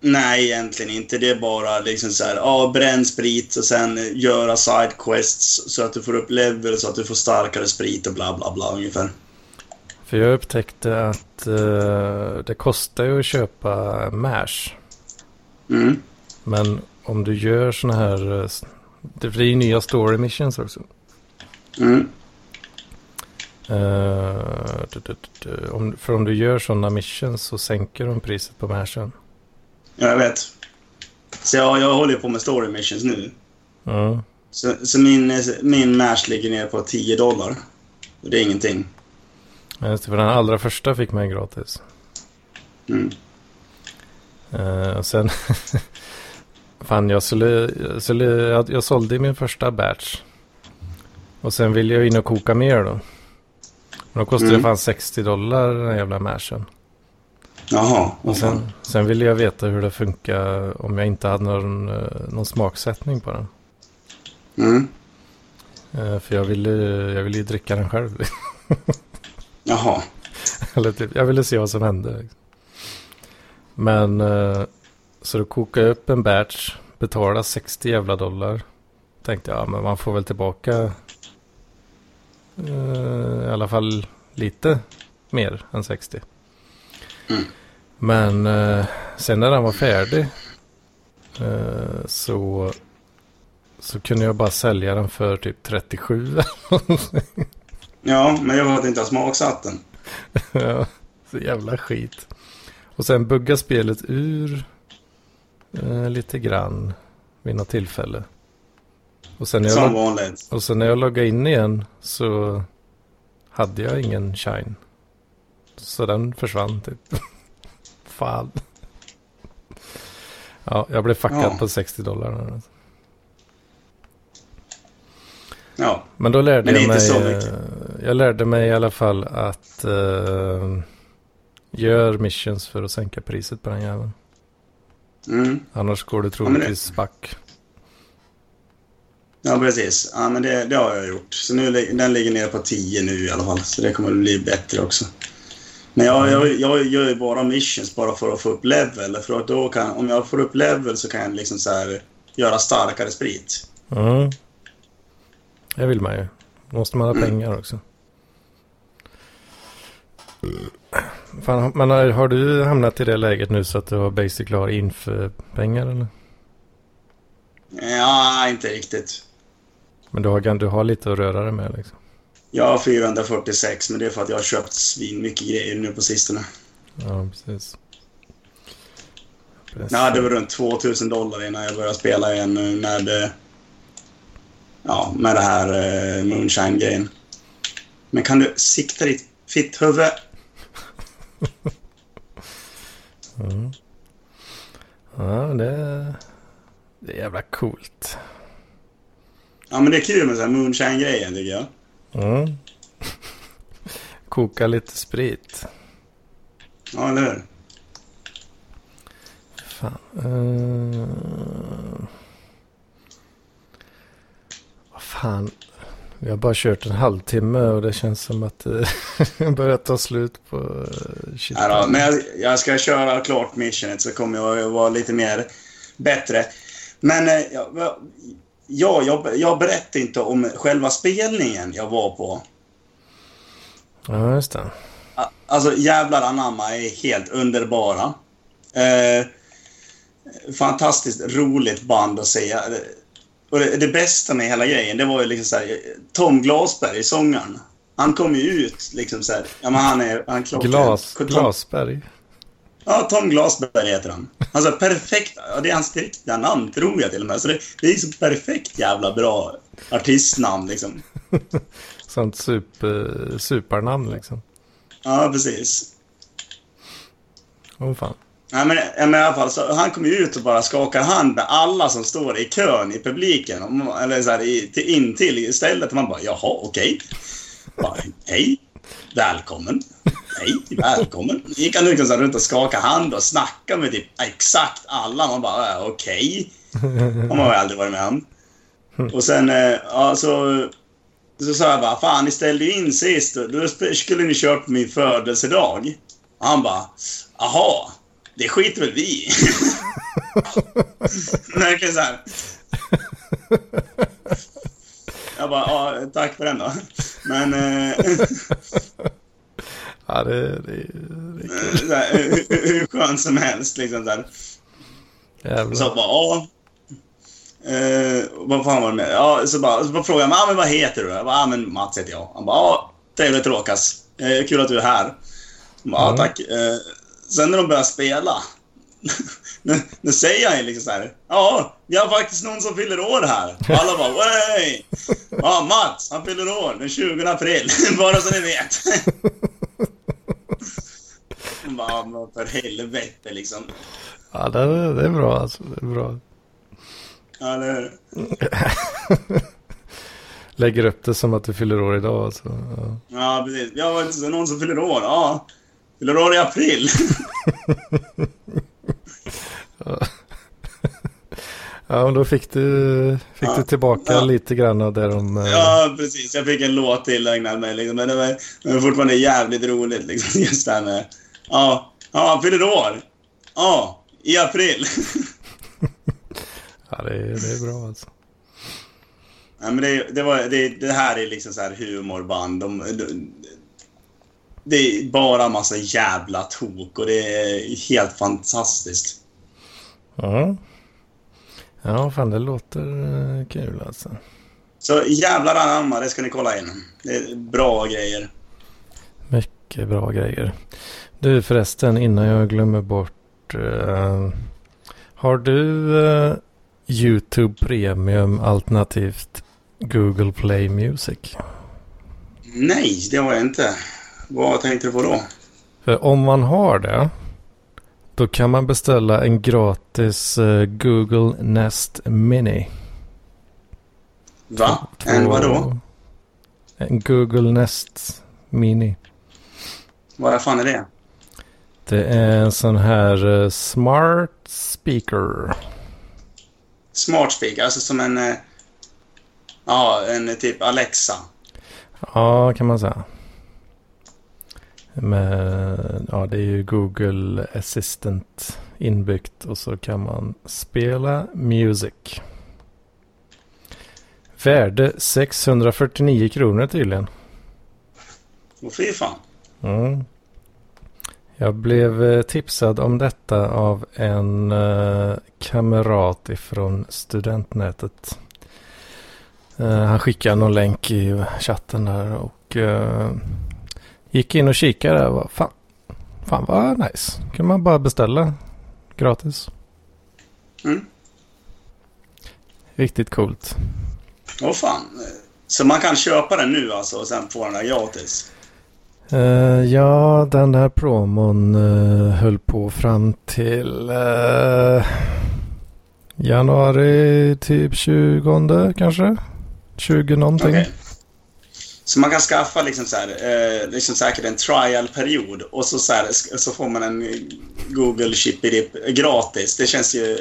Speaker 2: Nej, egentligen inte. Det är bara liksom så här, ja, bränn sprit och sen göra sidequests så att du får upp level så att du får starkare sprit och bla bla bla ungefär.
Speaker 1: För jag upptäckte att eh, det kostar ju att köpa mash.
Speaker 2: Mm.
Speaker 1: Men om du gör såna här... eh, Det blir ju nya story missions också.
Speaker 2: Mm.
Speaker 1: Om, för om du gör sådana missions så sänker de priset på mashen.
Speaker 2: Ja, jag vet. Så jag, jag håller på med story missions nu.
Speaker 1: Mm.
Speaker 2: Så, så min, min mash ligger ner på 10 dollar. Och det är ingenting.
Speaker 1: Just det, för den allra första fick man gratis.
Speaker 2: Mm.
Speaker 1: Eh, och sen... fan, jag, skulle, jag, skulle, jag, jag sålde min första batch. Och sen ville jag in och koka mer då. Men då kostade
Speaker 2: Mm.
Speaker 1: det fan 60 dollar den jävla mashen.
Speaker 2: Jaha.
Speaker 1: Och sen, sen ville jag veta hur det funkar om jag inte hade någon, eh, någon smaksättning på den.
Speaker 2: Mm.
Speaker 1: Eh, För jag ville, jag ville ju dricka den själv.
Speaker 2: Jaha.
Speaker 1: Eller typ, jag ville se vad som hände. Men eh, så då kokade jag upp en batch. Betalade 60 jävla dollar. Tänkte jag, ja, men man får väl tillbaka i alla fall lite mer än 60.
Speaker 2: Mm.
Speaker 1: Men eh, sen när den var färdig eh, så, så kunde jag bara sälja den för typ 37.
Speaker 2: Ja, men jag har inte ha smaksatt den.
Speaker 1: Ja, Så jävla skit. Och sen bugga spelet ur eh, lite grann vid något tillfälle. Och sen, när jag log- och sen när jag loggade in igen så hade jag ingen shine. Så den försvann typ. Fan. Ja, jag blev fuckad
Speaker 2: Ja.
Speaker 1: på 60 dollar.
Speaker 2: Ja.
Speaker 1: Men då lärde
Speaker 2: Men
Speaker 1: jag
Speaker 2: inte
Speaker 1: mig. eh, Jag lärde mig i alla fall att uh, gör missions för att sänka priset på den jäveln.
Speaker 2: Mm.
Speaker 1: Annars går det troligtvis back.
Speaker 2: Ja, precis. Ja, men det, det har jag gjort. Så nu, den ligger nere på 10 nu i alla fall. Så det kommer att bli bättre också. Men jag, jag, jag gör ju bara missions bara för att få upp level. För att då kan, om jag får upp level så kan jag liksom så här göra starkare sprit.
Speaker 1: Mm. Det vill man ju. Då måste man ha
Speaker 2: Mm.
Speaker 1: pengar också. Fan, men har, har du hamnat i det läget nu så att du har basically har inför-pengar eller?
Speaker 2: Ja, inte riktigt.
Speaker 1: Men du har, du har lite att röra dig med liksom.
Speaker 2: Jag har 446, men det är för att jag har köpt svin mycket grejer nu på sistone.
Speaker 1: Ja, precis. precis.
Speaker 2: Jag hade väl runt 2000 dollar innan jag började spela igen nu när det... Ja, med det här uh, Moonshine-grejen. Men kan du sikta ditt fitthuvud?
Speaker 1: Mm. Ja, det, det är jävla coolt.
Speaker 2: Ja, men det är kul med så här Moonshine-grejen tycker jag.
Speaker 1: Mm. Koka lite sprit.
Speaker 2: Ja, eller hur?
Speaker 1: Fan. Uh... Vad fan. Vi har bara kört en halvtimme och det känns som att det börjar ta slut på uh, shit.
Speaker 2: Ja, då, men jag, jag ska köra klart missionet så kommer jag att vara lite mer bättre. Men eh, jag, jag, jag, jag berättade inte om själva spelningen jag var på.
Speaker 1: Ja, just det.
Speaker 2: Alltså jävlar anamma är helt underbara. Eh, fantastiskt roligt band att se. Och det, det bästa med hela grejen, det var ju liksom så här, Tom Glasberg, sångaren. Han kom ju ut liksom så här, ja men han är, han är klockren.
Speaker 1: Glas, Glasberg.
Speaker 2: Ja, Tom Glasberg heter han. Alltså perfekt, det är hans riktiga namn tror jag till och med. Så det, det är så perfekt jävla bra artistnamn liksom.
Speaker 1: Sånt super, supernamn liksom.
Speaker 2: Ja, precis.
Speaker 1: Åh fan.
Speaker 2: Nej, men, men i alla fall, så han kom ju ut och bara skakar hand med alla som står i kön i publiken. Eller så här, i, till, in till stället. Och man bara, jaha, okej. Bara, Hej, välkommen. Hej, välkommen. gick han liksom så här runt och skakade hand och snackade med typ exakt alla. Man bara, äh, okej. har man väl aldrig varit med om. Och sen, eh, ja, så, så sa jag bara, fan ni ställde ju in sist. Då skulle ni köra på min födelsedag. Och han bara, aha, det skiter väl vi i. Verkligen så här. Jag bara, ja, tack för den då. Men... Eh,
Speaker 1: Ja, det, det, det är kul.
Speaker 2: här, hur, hur skönt som helst liksom där.
Speaker 1: Jävlar.
Speaker 2: Så bara, ja. Eh, vad fan var det med? Ja, så bara, så bara frågade jag, ah, men vad heter du? Jag bara, ah, men Mats heter jag. Han bara, ja, trevligt Råkas. Eh, kul att du är här. Jag bara, ja,
Speaker 1: Mm.
Speaker 2: tack. Eh, sen när de började spela, nu, nu säger han ju liksom så här, ja, vi har faktiskt någon som fyller år här. Och alla bara, wey! Ja, Mats, han fyller år den 20 april, bara så ni vet. Jag bara, ja, men för helvete liksom.
Speaker 1: Ja, det, det är bra alltså. Det är bra.
Speaker 2: Ja, det är
Speaker 1: Lägger upp det som att du fyller år idag. Alltså. Ja.
Speaker 2: Ja, precis. Ja, var det så någon som fyller år? Ja. Fyller år i april.
Speaker 1: ja, men då fick du, fick
Speaker 2: Ja.
Speaker 1: du tillbaka
Speaker 2: Ja.
Speaker 1: lite grann av det de... eh,
Speaker 2: Ja, precis. Jag fick en låt tillägnad mig. Liksom. Men det var, det var fortfarande jävligt roligt. Liksom. Just det här med... Ja, ja han fyller år. Ja, i april.
Speaker 1: Ja, det, är- det är bra alltså.
Speaker 2: ja, men det, det, var, det, det här är liksom så här humorband. De, de, det är bara massa jävla tok och det är helt fantastiskt.
Speaker 1: Ja. Ja, fan det låter eh, kul alltså.
Speaker 2: Så jävlar anamma, det ska ni kolla in. Det är bra grejer.
Speaker 1: Mycket bra grejer. Du förresten, innan jag glömmer bort. eh, har du eh, YouTube Premium alternativt Google Play Music?
Speaker 2: Nej, det har jag inte. Vad tänkte du på då?
Speaker 1: För om man har det. Då kan man beställa en gratis eh, Google Nest Mini.
Speaker 2: Va? En vadå?
Speaker 1: En Google Nest Mini.
Speaker 2: Vad fan är det?
Speaker 1: Det är en sån här eh, smart speaker.
Speaker 2: Smart speaker, alltså som en... eh, Ja, en typ Alexa.
Speaker 1: Ja, kan man säga. Med, ja, det är ju Google Assistant inbyggt och så kan man spela music. Värde 649 kronor tydligen.
Speaker 2: Och fy fan.
Speaker 1: Mm. Jag blev eh, tipsad om detta av en eh, kamrat ifrån studentnätet. Eh, han skickade någon länk i chatten där och eh, gick in och kikade. Vad Fan, fan vad nice. kan man bara beställa gratis.
Speaker 2: Mm.
Speaker 1: Riktigt coolt.
Speaker 2: Åh fan. Så man kan köpa den nu alltså och sen få den där gratis?
Speaker 1: Eh, ja, den där promon uh, höll på fram till eh, januari typ 20 kanske. 20 någonting.
Speaker 2: Okej. Så man kan skaffa liksom så här, eh, liksom säkert en trial-period och så, så, här, så får man en Google Chippy gratis. Det känns ju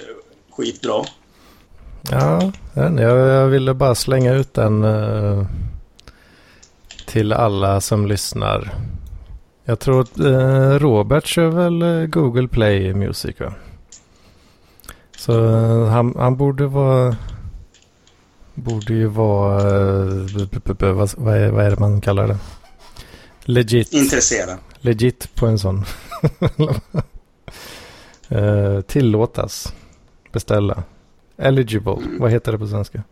Speaker 2: skitbra.
Speaker 1: Ja, jag, jag ville bara slänga ut den eh, till alla som lyssnar. Jag tror att eh, Robert kör väl eh, Google Play Music va? Så eh, han, han borde vara... Borde ju vara... eh, vad, vad, är, vad är det man kallar det? Legit.
Speaker 2: Intresserad.
Speaker 1: Legit på en sån. eh, tillåtas. Beställa. Eligible. Vad heter det på svenska?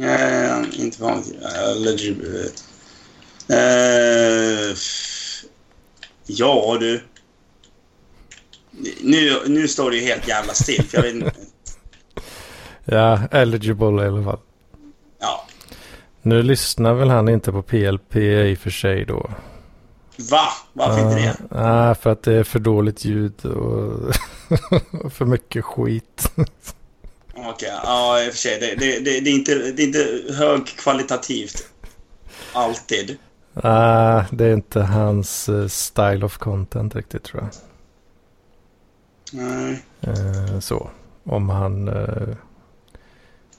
Speaker 2: Eh, inte vanligt. Legit. Eh, ja, du. Nu, nu står det ju helt jävla still. För jag vet inte.
Speaker 1: Ja, eligible i alla fall.
Speaker 2: Ja.
Speaker 1: Nu lyssnar väl han inte på PLP i och för sig då.
Speaker 2: Va? Varför inte det?
Speaker 1: Nej, för att det är för dåligt ljud och för mycket skit.
Speaker 2: Okej, ja i och för sig. Det, det, det, det, är inte, det är inte högkvalitativt. Alltid.
Speaker 1: Nej, det är inte hans eh, style of content riktigt tror jag.
Speaker 2: Nej.
Speaker 1: Eh, så, om han eh,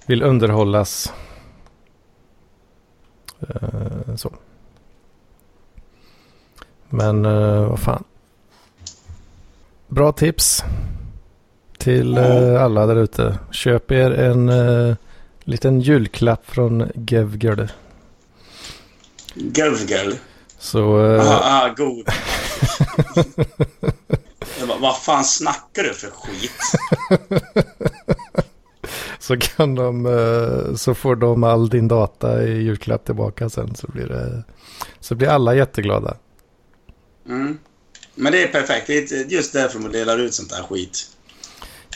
Speaker 1: vill underhållas. Så. Men vad fan. Bra tips till eh, alla där ute. Köp er en eh, liten julklapp från Gevgerd.
Speaker 2: Gurgel.
Speaker 1: Så eh,
Speaker 2: Aha, aha, god. Vad fan snackar du för skit?
Speaker 1: Så kan de, eh, så får de all din data i julklapp tillbaka sen så blir det, så blir alla jätteglada.
Speaker 2: Mm. Men det är perfekt. Det är just därför man delar ut sånt där skit.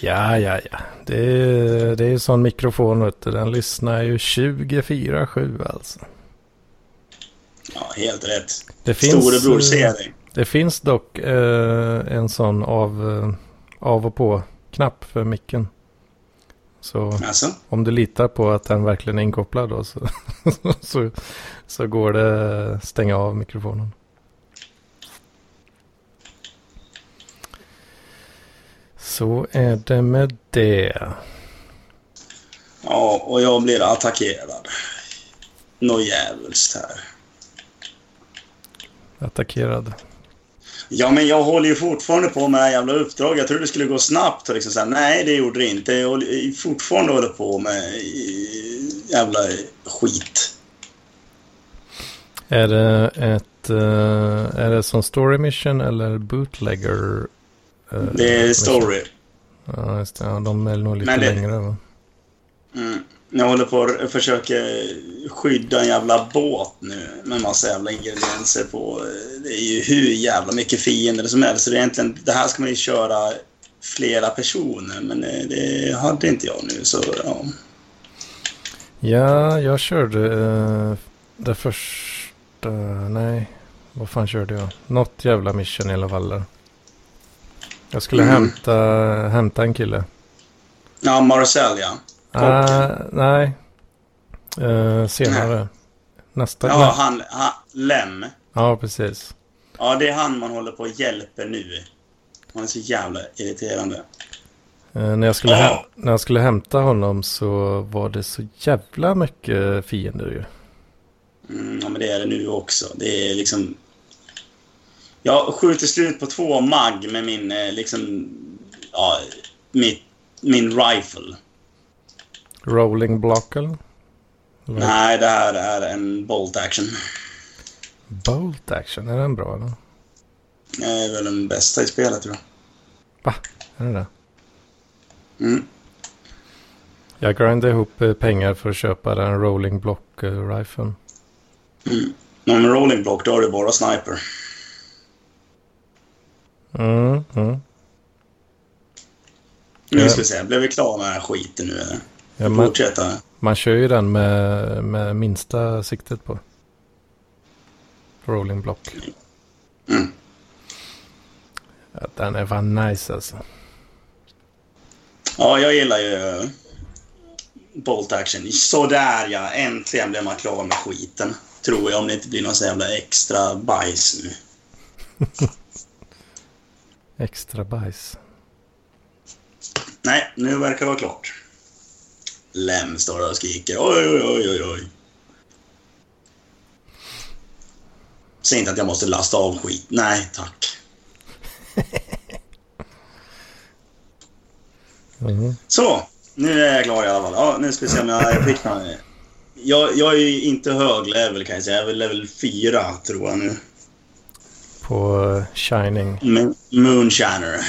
Speaker 1: Ja, ja, ja. Det är, det är ju sån mikrofon vet du. Den lyssnar ju 24-7 alltså.
Speaker 2: Ja, helt rätt.
Speaker 1: Det
Speaker 2: Storebror
Speaker 1: eh,
Speaker 2: ser dig.
Speaker 1: Det finns dock eh, en sån av, eh, av och på knapp för micken. Så
Speaker 2: Alltså?
Speaker 1: om du litar på att den verkligen är inkopplad då så, så, så går det stänga av mikrofonen. Så är det med det.
Speaker 2: Ja, och jag blir attackerad. Nå jävulst här.
Speaker 1: Attackerad.
Speaker 2: Ja, men jag håller ju fortfarande på med det här jävla uppdraget. Jag trodde det skulle gå snabbt. Och liksom så här, nej, det gjorde det inte. Jag håller fortfarande håller på med jävla skit.
Speaker 1: Är det ett, eh, är det som story mission eller bootlegger? Eh,
Speaker 2: Det är story.
Speaker 1: Ja, just det. Ja, de är nog lite
Speaker 2: Men det-
Speaker 1: längre va?
Speaker 2: Mm. Jag håller på att försöka skydda en jävla båt nu med massa jävla ingredienser på. Det är ju hur jävla mycket fiender som helst. Så det, är egentligen, det här ska man ju köra flera personer, men det, det hade inte jag nu. Så ja.
Speaker 1: Ja, jag körde uh, det första... Nej, vad fan körde jag? Något jävla mission i alla fall. Där. Jag skulle
Speaker 2: Mm.
Speaker 1: hämta, hämta en kille.
Speaker 2: Ja, Marcel ja.
Speaker 1: Ah, nej, Eh, senare. Nästa.
Speaker 2: Ja, han, han, Lem.
Speaker 1: ja, precis.
Speaker 2: Ja, det är han man håller på och hjälper nu. Han är så jävla irriterande.
Speaker 1: Eh, när, jag skulle häm- när jag skulle hämta honom så var det så jävla mycket fiender ju.
Speaker 2: Mm, ja, men det är det nu också. Det är liksom... Jag skjuter slut på två mag med min, eh, liksom... Ja, mitt, min rifle.
Speaker 1: Rolling block eller?
Speaker 2: Nej, det här är en bolt action.
Speaker 1: Bolt action, är den bra eller?
Speaker 2: Det är väl den bästa i spelet, tror jag.
Speaker 1: Va? Är det det?
Speaker 2: Mm.
Speaker 1: Jag grindade ihop eh, pengar för att köpa den rolling block uh, riflen.
Speaker 2: Mm. Ja, med rolling block, då har du bara sniper.
Speaker 1: Mm, mm.
Speaker 2: Nu ska vi se, blev vi klara med den här skiten nu eller?
Speaker 1: Ja, man,
Speaker 2: Fortsätta.
Speaker 1: man kör ju den med, med minsta siktet på. Rolling block.
Speaker 2: Mm.
Speaker 1: Ja, den är fan nice alltså.
Speaker 2: Ja, jag gillar ju Bolt Action. Sådär ja, äntligen blev man klar med skiten. Tror jag, om det inte blir någon så jävla extra bajs nu.
Speaker 1: Extra bajs.
Speaker 2: Nej, nu verkar det vara klart. Lem står och skriker. Oj, oj, oj, oj, oj. Säg inte att jag måste lasta av skit. Nej, tack.
Speaker 1: Mm.
Speaker 2: Så, nu är jag klar i alla fall. Ja, nu ska vi se om jag någon. Jag, jag är inte hög level kan jag säga. Jag är väl level 4 tror jag nu.
Speaker 1: På eh, Shining.
Speaker 2: M- Moonshiner.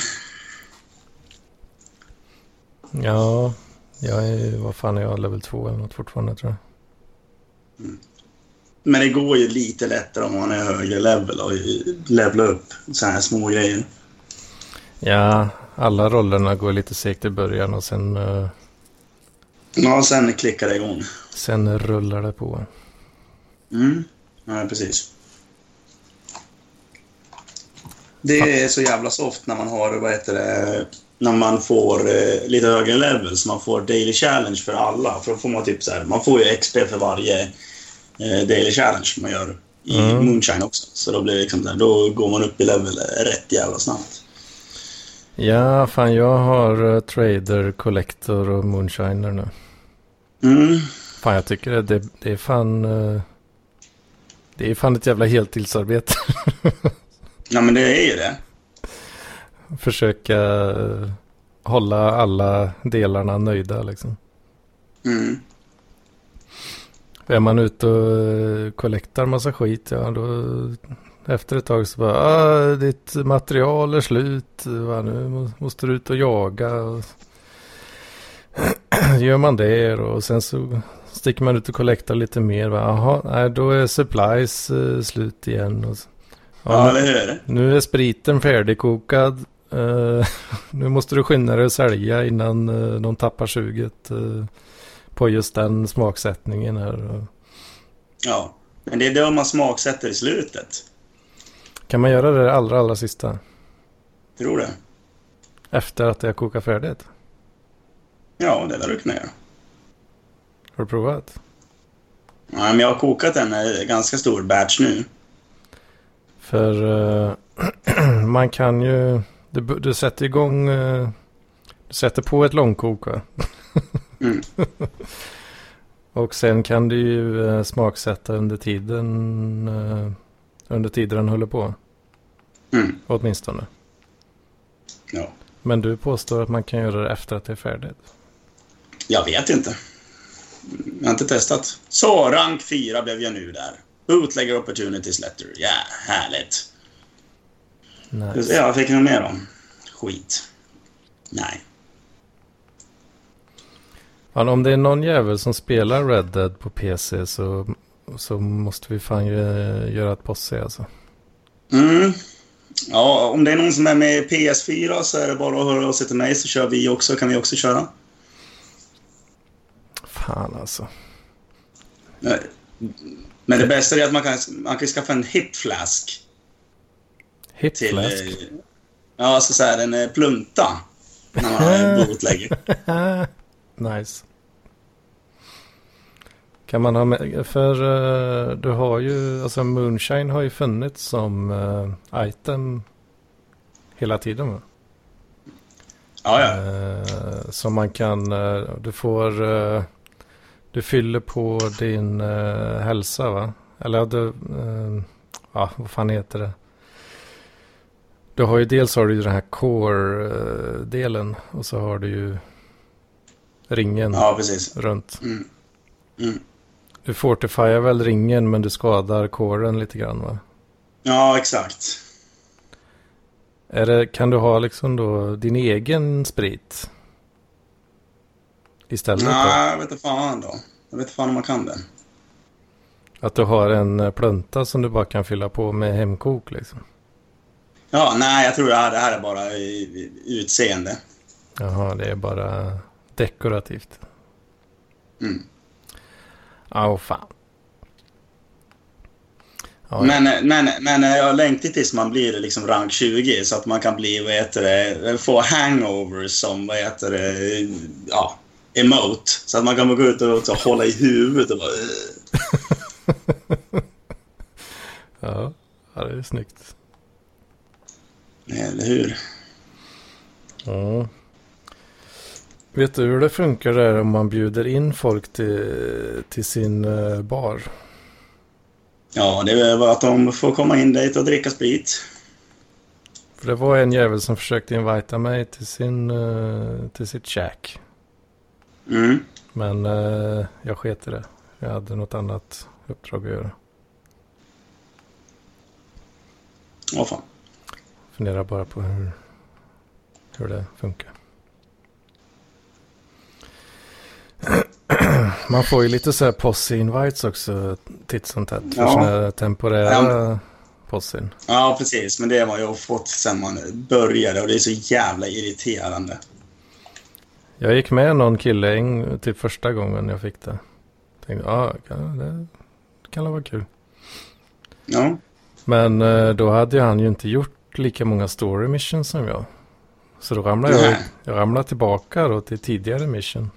Speaker 1: Ja, jag är, vad fan är jag, level 2 eller något fortfarande tror jag.
Speaker 2: Men det går ju lite lättare om man är högre level och levla upp så här små grejer.
Speaker 1: Ja, alla rollerna går lite segt i början och sen, eh,
Speaker 2: Ja, sen klickar det igång.
Speaker 1: sen rullar det på.
Speaker 2: Mm, ja, precis. Det är så jävla soft när man har, vad heter det, när man får eh, lite högre level så man får daily challenge för alla. För då får man typ så här, man får ju XP för varje eh, daily challenge man gör i
Speaker 1: Mm.
Speaker 2: Moonshine också. Så då blir det liksom där, då går man upp i level rätt jävla snabbt.
Speaker 1: Ja, fan jag har eh, Trader, Collector och Moonshiner nu.
Speaker 2: Mm.
Speaker 1: Fan jag tycker det, det, det är fan... eh, Det är fan ett jävla heltidsarbete.
Speaker 2: Ja, men det är ju det.
Speaker 1: Försöka eh, hålla alla delarna nöjda liksom.
Speaker 2: Mm.
Speaker 1: Är man ute och eh, kollektar massa skit, ja då efter ett tag så bara, ah, ditt material är slut, va, nu må- måste du ut och jaga. Och gör man det och sen så sticker man ut och kollektar lite mer. va, Jaha, nej, då är supplies eh, slut igen. Och, så-
Speaker 2: Ja, eller hur?
Speaker 1: nu är spriten färdigkokad. Eh, nu måste du skynda dig och sälja innan eh, de tappar suget eh, på just den smaksättningen här.
Speaker 2: Ja. Men det är då man smaksätter i slutet.
Speaker 1: Kan man göra det allra, allra sista?
Speaker 2: Tror du?
Speaker 1: Efter att det har kokat färdigt?
Speaker 2: Ja, det lär du kunna göra.
Speaker 1: Har du provat?
Speaker 2: Ja, men jag har kokat en ganska stor batch nu.
Speaker 1: För eh, man kan ju... Du, du sätter igång... eh, du sätter på ett långkok va?
Speaker 2: Mm.
Speaker 1: Och sen kan du ju eh, smaksätta under tiden... under tiden den håller på.
Speaker 2: Mm.
Speaker 1: Åtminstone.
Speaker 2: Ja.
Speaker 1: Men du påstår att man kan göra det efter att det är färdigt.
Speaker 2: Jag vet inte. Jag har inte testat. Så, rank 4 blev jag nu där. Bootlegger opportunities letter. Ja, härligt.
Speaker 1: Nice.
Speaker 2: Ja, jag fick något mer om. Skit. Nej.
Speaker 1: Ja, om det är någon jävel som spelar Red Dead på PC så, så måste vi fan ju göra ett posse alltså.
Speaker 2: Mm. Ja, om det är någon som är med i PS4 så är det bara att höra av sig till mig så kör vi också. Kan vi också köra.
Speaker 1: Fan alltså.
Speaker 2: Nej. Men det bästa är att man kan, man kan skaffa en hitflask.
Speaker 1: Hitflask?
Speaker 2: Till, eh, ja, alltså så här en eh, plunta. När man bootlägger.
Speaker 1: nice. Kan man ha med, för uh, du har ju, alltså Moonshine har ju funnits som item hela tiden va?
Speaker 2: Ja, ja.
Speaker 1: Så man kan, du får, du fyller på din hälsa va? Eller du, ja vad fan heter det? Du har ju dels har du den här core-delen och så har du ju ringen
Speaker 2: ja,
Speaker 1: runt.
Speaker 2: Mm. Mm.
Speaker 1: Du fortifierar väl ringen men du skadar coren lite grann va?
Speaker 2: Ja, exakt.
Speaker 1: Är det, kan du ha liksom då din egen sprit? Istället
Speaker 2: Nej, jag vet inte fan då. Jag vet inte fan om man kan det.
Speaker 1: Att du har en eh, plunta som du bara kan fylla på med hemkok liksom?
Speaker 2: Ja, nej, jag tror det här, det här är bara utseende.
Speaker 1: Jaha, det är bara dekorativt.
Speaker 2: Mm.
Speaker 1: Ja, oh, fan.
Speaker 2: Ja, men, men, men jag längtar tills man blir liksom rank 20 så att man kan bli, vad heter det, få hangovers som, vad heter det, ja, emote. Så att man kan gå ut och, och hålla i huvudet och bara...
Speaker 1: ja, ja, det är snyggt.
Speaker 2: Eller hur?
Speaker 1: Ja. Vet du hur det funkar där om man bjuder in folk till, till sin uh, bar?
Speaker 2: Ja, det är bara att de får komma in dit och dricka sprit.
Speaker 1: För det var en jävel som försökte invita mig till, sin, uh, till sitt käk.
Speaker 2: Mm.
Speaker 1: Men uh, jag sket i det. Jag hade något annat uppdrag att göra.
Speaker 2: Åh fan.
Speaker 1: Funderar bara på hur, hur det funkar. Man får ju lite så här posse-invites också titt som tätt. För ja. sådana temporära ja. possin.
Speaker 2: Ja, precis. Men det har ju fått sen man började och det är så jävla irriterande.
Speaker 1: Jag gick med någon kille en, typ första gången jag fick det. Tänkte, ja, det kan vara kul.
Speaker 2: Ja.
Speaker 1: Men eh, då hade han ju inte gjort lika många story missions som jag. Så då ramlade jag, jag ramlade tillbaka då till tidigare mission.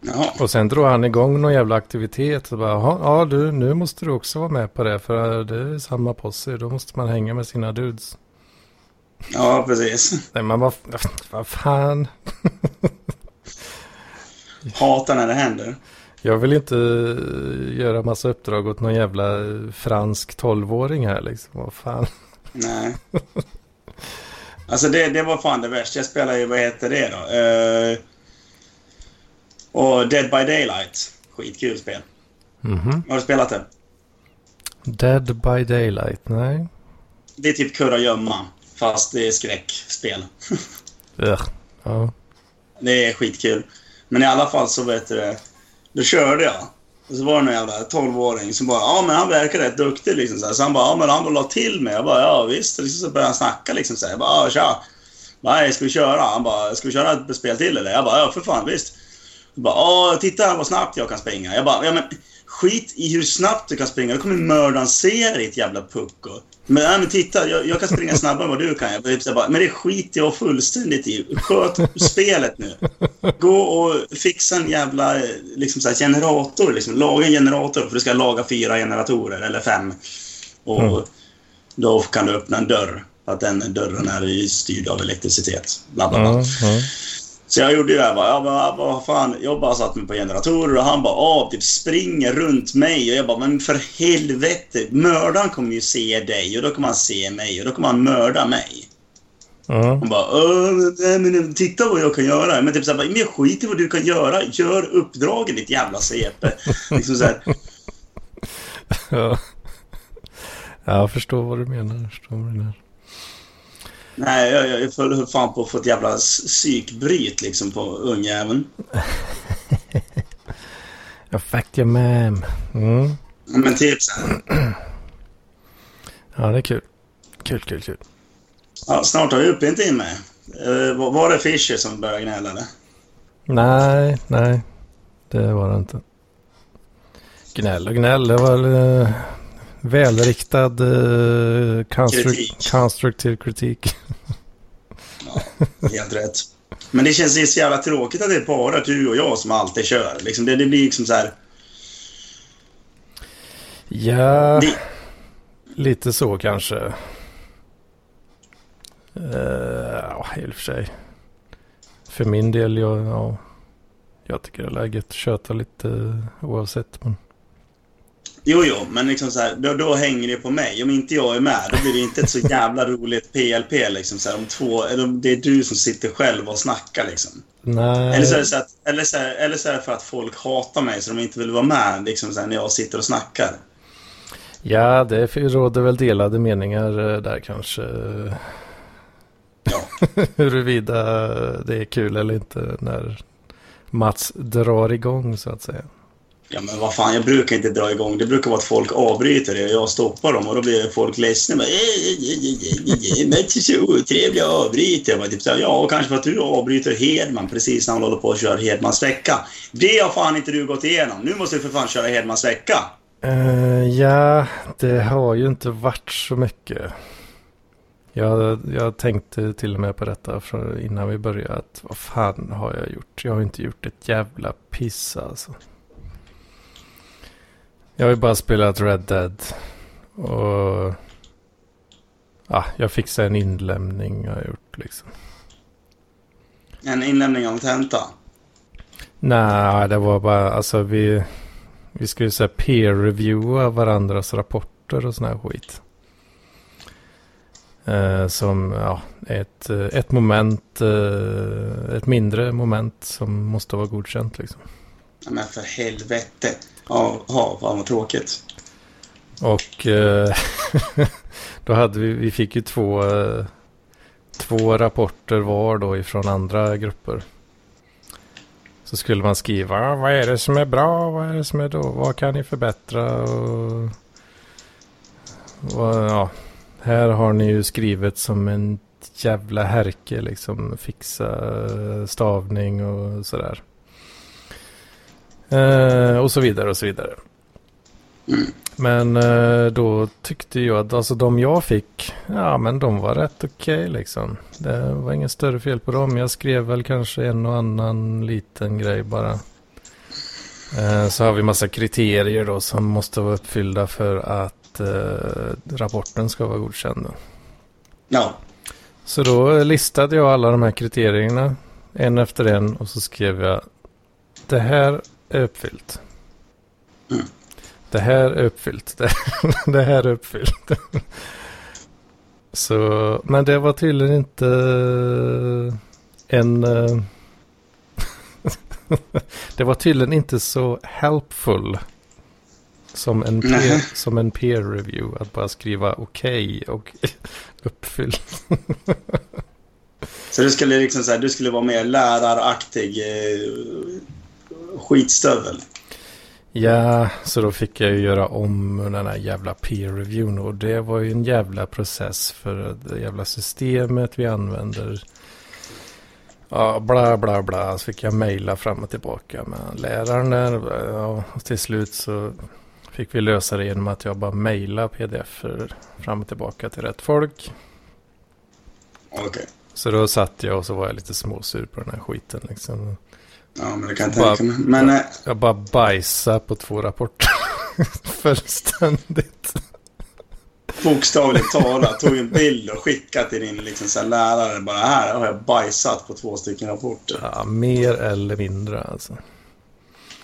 Speaker 2: Jaha.
Speaker 1: Och sen drog han igång någon jävla aktivitet. Och bara, ja du, nu måste du också vara med på det. För det är samma posse. Då måste man hänga med sina dudes.
Speaker 2: Ja, precis.
Speaker 1: Nej, men vad, vad fan.
Speaker 2: Hatar när det händer.
Speaker 1: Jag vill inte göra massa uppdrag åt någon jävla fransk tolvåring här liksom. Vad fan.
Speaker 2: Nej. Alltså det, det var fan det värsta. Jag spelade ju, vad heter det då? Uh, och Dead by Daylight. Skitkul spel.
Speaker 1: Mm -hmm.
Speaker 2: Har du spelat det?
Speaker 1: Dead by Daylight? Nej.
Speaker 2: Det är typ kurragömma. Fast det är skräckspel.
Speaker 1: ja.
Speaker 2: Det är skitkul. Men i alla fall så vet du det. Då körde jag. Och så var det någon jävla 12-åring som bara, ja men han verkar rätt duktig liksom så, här. så han bara, ja men han la till mig. Jag bara, ja visst. Och så började han snacka liksom så här. Jag bara, ja tja. Nej, ska vi köra? Han bara, ska vi köra ett spel till eller? Jag bara, ja för fan visst. Jag bara, titta här vad snabbt jag kan springa. Jag bara, ja men skit i hur snabbt du kan springa. Då kommer mördaren se ditt jävla pucko. Men, nej, men titta, jag, jag, kan springa snabbare än vad du kan. Jag bara, men det skiter jag fullständigt i. Sköt spelet nu. Gå och fixa en jävla liksom, så här, generator. Liksom. Laga en generator, för du ska laga fyra generatorer, eller fem. Och mm. då kan du öppna en dörr. Att den dörren är styrd av elektricitet. Bla, bla, bla. Mm, mm. Så jag gjorde ju det. Bara, jag bara, vad fan. Jag bara satt mig på generatorer och han bara, ah, typ springer runt mig. Och jag bara, men för helvete. Mördaren kommer ju se dig och då kommer han se mig och då kommer han mörda mig.
Speaker 1: Mm.
Speaker 2: Han bara, nej, men titta vad jag kan göra. Men typ såhär, men skit i vad du kan göra. Gör uppdraget ditt jävla CP. liksom så
Speaker 1: ja. Jag förstår vad du menar. Jag förstår vad du menar.
Speaker 2: Nej, jag, jag höll fan på att få ett jävla psykbryt liksom på ungjäveln.
Speaker 1: jag fucked your mam. Mm.
Speaker 2: Men typ.
Speaker 1: Ja, det är kul. Kul, kul, kul.
Speaker 2: Ja, snart har vi uppe en timme. Uh, var det Fischer som började gnälla eller?
Speaker 1: Nej, nej. Det var det inte. Gnäll och gnäll. Det var uh, välriktad uh, konstru kritik. konstruktiv kritik.
Speaker 2: ja, helt rätt. Men det känns så jävla tråkigt att det är bara du och jag som alltid kör. Liksom det, det blir liksom så här...
Speaker 1: Ja, det... lite så kanske. Uh, ja, i och för sig. För min del, jag, ja, jag tycker det är läget att köta lite oavsett. Men...
Speaker 2: Jo, jo, men liksom så här, då, då, hänger det på mig. Om inte jag är med, då blir det inte ett så jävla roligt PLP. Liksom, så här, om två, eller om det är du som sitter själv och snackar. Liksom.
Speaker 1: Nej.
Speaker 2: Eller så är det så, att, eller så, här, eller så är det för att folk hatar mig så de inte vill vara med liksom, så här, när jag sitter och snackar.
Speaker 1: Ja, det råder väl delade meningar eh, där kanske.
Speaker 2: Ja.
Speaker 1: Huruvida det är kul eller inte när Mats drar igång så att säga.
Speaker 2: Ja men vad fan, jag brukar inte dra igång. Det brukar vara att folk avbryter det och jag stoppar dem och då blir folk ledsna. Mats är så otrevlig avbryter. Jag typ så här, ja, kanske för att du avbryter Hedman precis när han håller på att köra Hedmans vecka. Det har fan inte du gått igenom. Nu måste du för fan köra Hedmans vecka.
Speaker 1: Uh, ja, det har ju inte varit så mycket. Jag, jag tänkte till och med på detta innan vi började. Att vad fan har jag gjort? Jag har inte gjort ett jävla piss alltså. Jag har ju bara spelat Red Dead. Och... Ja, jag fixade en inlämning har jag gjort liksom.
Speaker 2: En inlämning av tenta?
Speaker 1: Nej, det var bara alltså vi... Vi skulle säga peer-reviewa varandras rapporter och sån här skit. Eh, som ja, ett, ett moment, eh, ett mindre moment som måste vara godkänt liksom.
Speaker 2: Ja, men för helvete. Ja, ja fan vad tråkigt.
Speaker 1: Och eh, då hade vi, vi fick ju två, eh, två rapporter var då ifrån andra grupper. Så skulle man skriva, vad är det som är bra, vad är det som är då, vad kan ni förbättra och, och ja, här har ni ju skrivit som en jävla härke liksom. Fixa eh, stavning och sådär. Eh, och så vidare och så vidare. Men eh, då tyckte jag att alltså de jag fick, ja men de var rätt okej okay, liksom. Det var inget större fel på dem. Jag skrev väl kanske en och annan liten grej bara. Eh, så har vi massa kriterier då som måste vara uppfyllda för att eh, rapporten ska vara godkänd.
Speaker 2: Ja.
Speaker 1: Så då listade jag alla de här kriterierna en efter en och så skrev jag det här är uppfyllt.
Speaker 2: Mm.
Speaker 1: Det här är uppfyllt. Det, det här är uppfyllt. Så, men det var tydligen inte en... Eh, det var tydligen inte så helpful som en, peer, som en peer review, att bara skriva okej okay och uppfyll.
Speaker 2: så du skulle liksom så du skulle vara mer läraraktig eh, skitstövel?
Speaker 1: Ja, så då fick jag ju göra om den här jävla peer reviewen och det var ju en jävla process för det jävla systemet vi använder. Ja, bla bla bla. Så fick jag mejla fram och tillbaka med läraren där. Ja, och till slut så fick vi lösa det genom att jag bara mejla pdf fram och tillbaka till rätt folk.
Speaker 2: Okej. Okay.
Speaker 1: Så då satt jag och så var jag lite småsur på den här skiten liksom.
Speaker 2: Ja, men det kan jag tänka mig. Men, jag,
Speaker 1: eh, jag bara bajsade på två rapporter. Fullständigt.
Speaker 2: Bokstavligt talat. Tog en bild och skickade till din liksom, så här, lärare. Bara här har jag bajsat på två stycken rapporter.
Speaker 1: Ja, mer eller mindre alltså.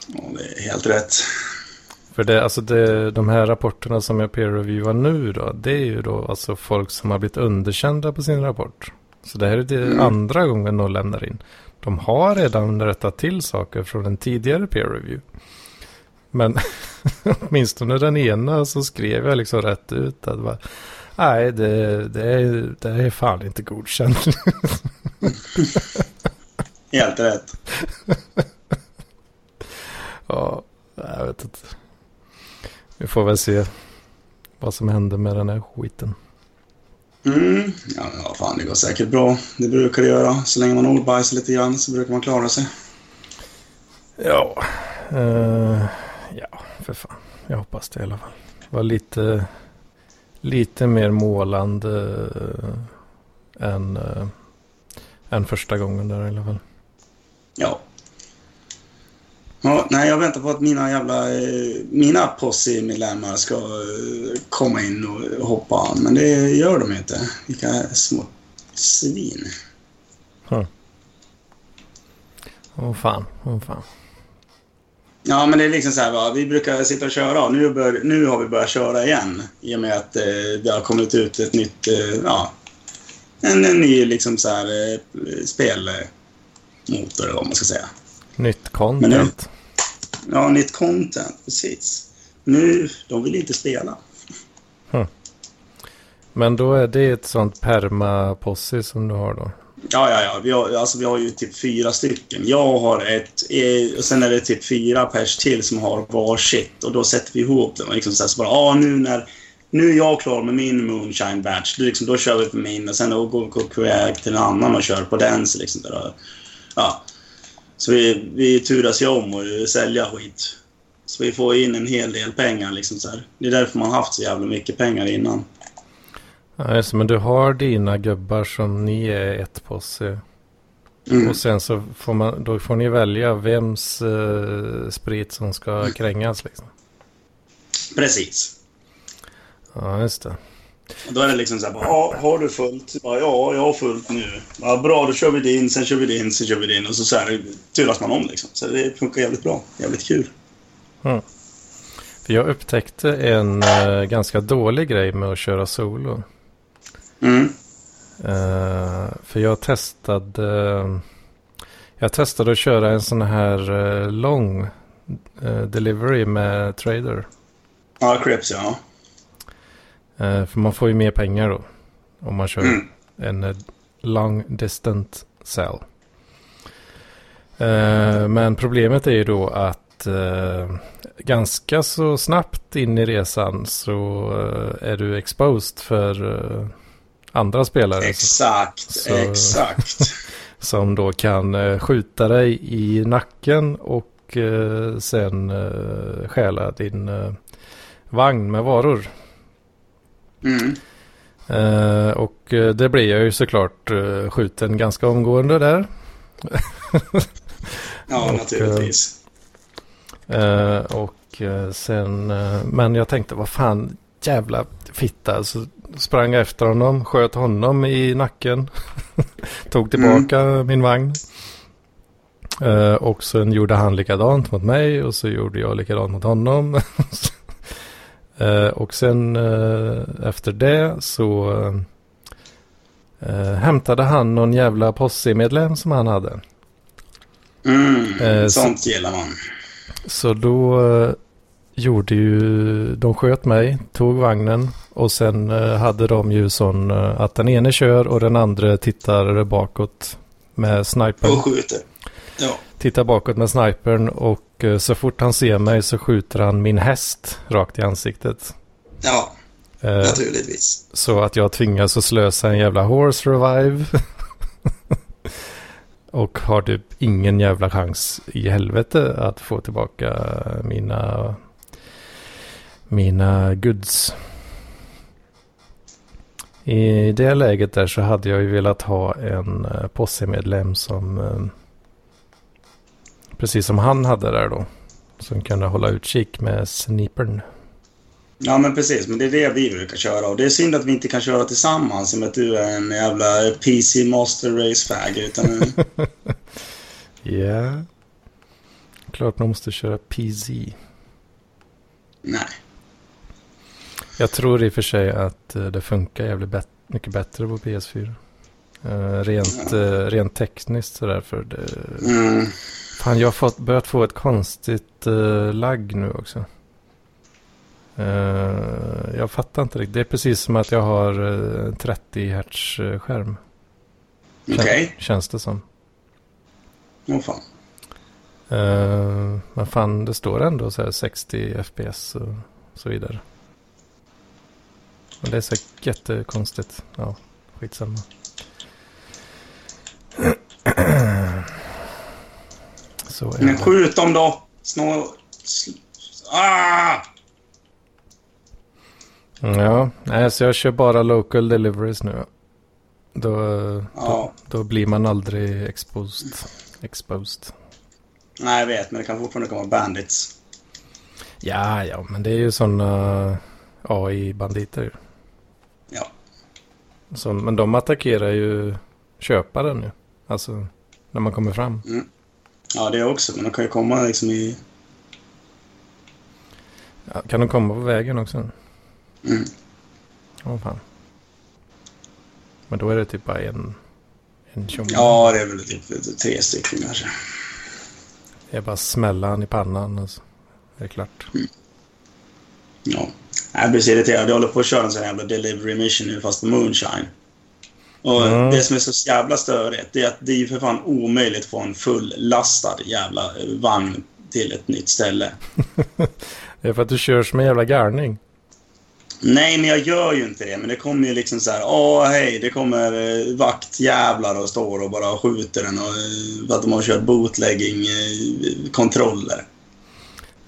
Speaker 2: Ja, det är helt rätt.
Speaker 1: För det, alltså det, de här rapporterna som jag peer-reviewar nu då, det är ju då alltså folk som har blivit underkända på sin rapport. Så det här är det mm. andra gången de lämnar in. De har redan rättat till saker från en tidigare peer-review. Men åtminstone den ena så skrev jag liksom rätt ut att bara, Nej, det, det, är, det är fan inte godkänt.
Speaker 2: Helt rätt.
Speaker 1: ja, jag vet inte. Vi får väl se vad som händer med den här skiten.
Speaker 2: Mm. Ja, ja, fan det går säkert bra. Det brukar det göra. Så länge man ordbajsar lite grann så brukar man klara sig.
Speaker 1: Ja, uh, ja, för fan. Jag hoppas det i alla fall. Det var lite, lite mer målande uh, än, uh, än första gången där i alla fall.
Speaker 2: Ja. Ja, nej, jag väntar på att mina jävla... Eh, mina posse-medlemmar ska eh, komma in och hoppa Men det gör de inte. Vilka små svin.
Speaker 1: Åh oh, fan, åh oh, fan.
Speaker 2: Ja, men det är liksom så här, va? vi brukar sitta och köra och nu, bör, nu har vi börjat köra igen. I och med att eh, det har kommit ut ett nytt, eh, ja, en, en ny liksom så här eh, spelmotor eller vad man ska säga.
Speaker 1: Nytt content.
Speaker 2: Nu, ja, nytt content, precis. Nu, de vill inte spela.
Speaker 1: Hm. Men då är det ett sånt perma-posse som du har då?
Speaker 2: Ja, ja, ja. Vi har, alltså, vi har ju typ fyra stycken. Jag har ett eh, och sen är det typ fyra pers till som har varsitt. Och då sätter vi ihop dem. liksom så, här, så bara, ja nu när... Nu är jag klar med min Moonshine Batch. Då, liksom, då kör vi på min och sen då går vi till en annan och kör på den. Så liksom, där, ja. Så vi, vi turas ju om och sälja skit. Så vi får in en hel del pengar. Liksom så här. Det är därför man haft så jävla mycket pengar innan.
Speaker 1: Ja, just, men du har dina gubbar som ni är ett posse. Mm. Och sen så får man, då får ni välja vems uh, sprit som ska mm. krängas liksom.
Speaker 2: Precis.
Speaker 1: Ja, just det.
Speaker 2: Och då är det liksom så här, bara, har du fullt? Ja, jag har fullt nu. Ja, bra, då kör vi din, sen kör vi din, sen kör vi din. Och så, så här, turas man om liksom. Så det funkar jävligt bra. Jävligt kul.
Speaker 1: Mm. För jag upptäckte en uh, ganska dålig grej med att köra solo.
Speaker 2: Mm.
Speaker 1: Uh, för jag testade, uh, jag testade att köra en sån här uh, lång delivery med trader.
Speaker 2: Ja, Crips ja.
Speaker 1: För man får ju mer pengar då. Om man kör mm. en long distant cell. men problemet är ju då att ganska så snabbt in i resan så är du exposed för andra spelare.
Speaker 2: Exakt, så, exakt.
Speaker 1: som då kan skjuta dig i nacken och sen stjäla din vagn med varor.
Speaker 2: Mm.
Speaker 1: och det blir jag ju såklart skjuten ganska omgående där.
Speaker 2: ja, naturligtvis.
Speaker 1: och sen, men jag tänkte vad fan jävla fitta. Så sprang efter honom, sköt honom i nacken. Tog tillbaka mm. min vagn. Uh, och sen gjorde han likadant mot mig och så gjorde jag likadant mot honom. uh, och sen uh, efter det så hämtade han någon jävla posse-medlem som han hade.
Speaker 2: Mm, sånt så, gillar man.
Speaker 1: Så då gjorde ju, de sköt mig, tog vagnen och sen eh, hade de ju sån eh, att den ene kör och den andra tittar bakåt med snipern.
Speaker 2: Och skjuter. Ja.
Speaker 1: Tittar bakåt med snipern och eh, så fort han ser mig så skjuter han min häst rakt i ansiktet.
Speaker 2: Ja, eh, naturligtvis.
Speaker 1: Så att jag tvingas att slösa en jävla horse revive. och har typ ingen jävla chans i helvete att få tillbaka mina mina goods. I det läget där så hade jag ju velat ha en uh, posse-medlem som uh, precis som han hade där då. Som kunde hålla utkik med snipern.
Speaker 2: Ja men precis, men det är det vi brukar köra. Och det är synd att vi inte kan köra tillsammans i och med att du är en jävla PC Master Race-fag. Utan...
Speaker 1: Ja. yeah. Klart man måste köra PC.
Speaker 2: Nej.
Speaker 1: Jag tror i och för sig att eh, det funkar jävligt bet mycket bättre på PS4. Uh, eh, rent, uh, rent tekniskt sådär för det... Mm. Fan, jag har fått, börjat få ett konstigt uh, lagg nu också. Eh, jag fattar inte riktigt. Det är precis som att jag har eh, 30 hertz skärm.
Speaker 2: Okej.
Speaker 1: Känns det som.
Speaker 2: Åh fan.
Speaker 1: Uh, men fan, det står ändå så här 60 FPS och så vidare. Men det är så jättekonstigt. Ja, skitsamma. Så är
Speaker 2: Men skjut dem då! Snå... Ah!
Speaker 1: Ja, nej, så jag kör bara local deliveries nu. Då,
Speaker 2: Ja.
Speaker 1: då blir man aldrig exposed. exposed.
Speaker 2: Nej, jag vet, men det kan fortfarande komma bandits.
Speaker 1: Ja, ja, men det är ju sådana AI-banditer. ju.
Speaker 2: Ja.
Speaker 1: Så, men de attackerar ju köparen ju. Alltså, när man kommer fram.
Speaker 2: Ja, det också. Men de kan ju komma liksom i...
Speaker 1: Ja, kan de komma på vägen också?
Speaker 2: Mm.
Speaker 1: Åh fan. Men då är det typ bara en, en tjomme.
Speaker 2: Ja, det är väl typ tre stycken kanske.
Speaker 1: Det är bara smälla han i pannan och så är det klart.
Speaker 2: Ja. Jag blir så irriterad. Jag håller på att köra en sån här jävla delivery mission nu fast på Moonshine. Och
Speaker 1: Mm.
Speaker 2: det som är så jävla störigt är att det är för fan omöjligt att få en full-lastad jävla eh, vagn till ett nytt ställe.
Speaker 1: Det är för att du kör som en jävla garning.
Speaker 2: Nej, men jag gör ju inte det. Men det kommer ju liksom så här. Åh, hej, det kommer eh, vaktjävlar och står och bara skjuter den och, eh, för att de har kört bootlegging-kontroller.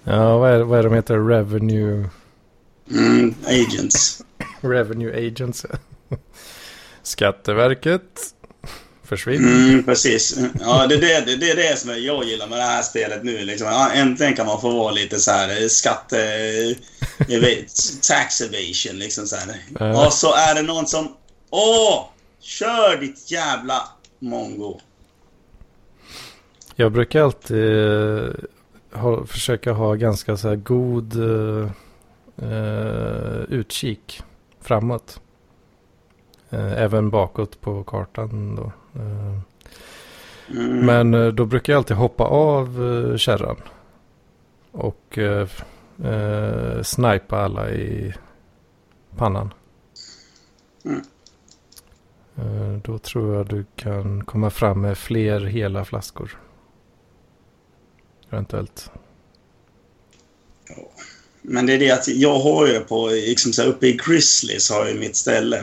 Speaker 1: Ja, vad är, vad är de heter? Revenue...
Speaker 2: Mm, agents.
Speaker 1: Revenue Agents. Skatteverket. Försvinn.
Speaker 2: Mm, precis. Ja, det är det, det, det är det som jag gillar med det här spelet nu. Liksom. Ja, äntligen kan man få vara lite så här eh, skatte... vet, Tax evasion, liksom så här. Och så är det någon som... Åh! Kör ditt jävla mongo.
Speaker 1: Jag brukar alltid eh, ha, försöka ha ganska så här god eh, eh, utkik framåt. Eh, även bakåt på kartan då. Eh,
Speaker 2: Mm.
Speaker 1: Men eh, då brukar jag alltid hoppa av kärran. Och eh, snipa alla i pannan.
Speaker 2: Mm.
Speaker 1: Då tror jag du kan komma fram med fler hela flaskor. Eventuellt.
Speaker 2: Men det är det att jag har ju på, liksom så här, uppe i Grizzlies har jag mitt ställe.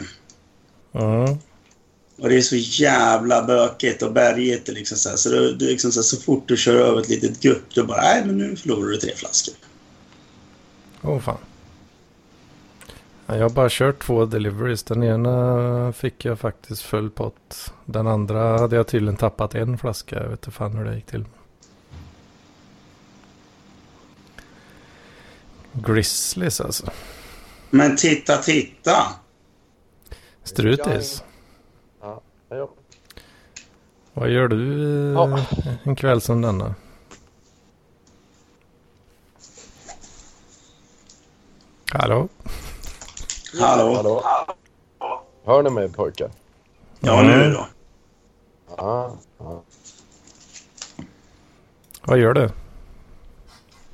Speaker 1: Ja.
Speaker 2: Och det är så jävla bökigt och bergigt liksom så här. Så, det, det är liksom så, här, så fort du kör över ett litet gupp, då bara, nej men nu förlorar du tre flaskor.
Speaker 1: Åh fan. Ja, jag har bara kört två deliveries. Den ena fick jag faktiskt full pott. Den andra hade jag tydligen tappat en flaska. Jag vet inte fan hur det gick till. Grizzlies alltså.
Speaker 2: Men titta, titta!
Speaker 1: Strutis.
Speaker 3: Ja, ja.
Speaker 1: Vad gör du eh,
Speaker 3: Ja.
Speaker 1: en kväll som denna? Hallå?
Speaker 2: Hallå?
Speaker 3: Hallå? Hör ni mig pojkar?
Speaker 2: Ja, nu då.
Speaker 3: Ja. ja.
Speaker 1: Vad gör du?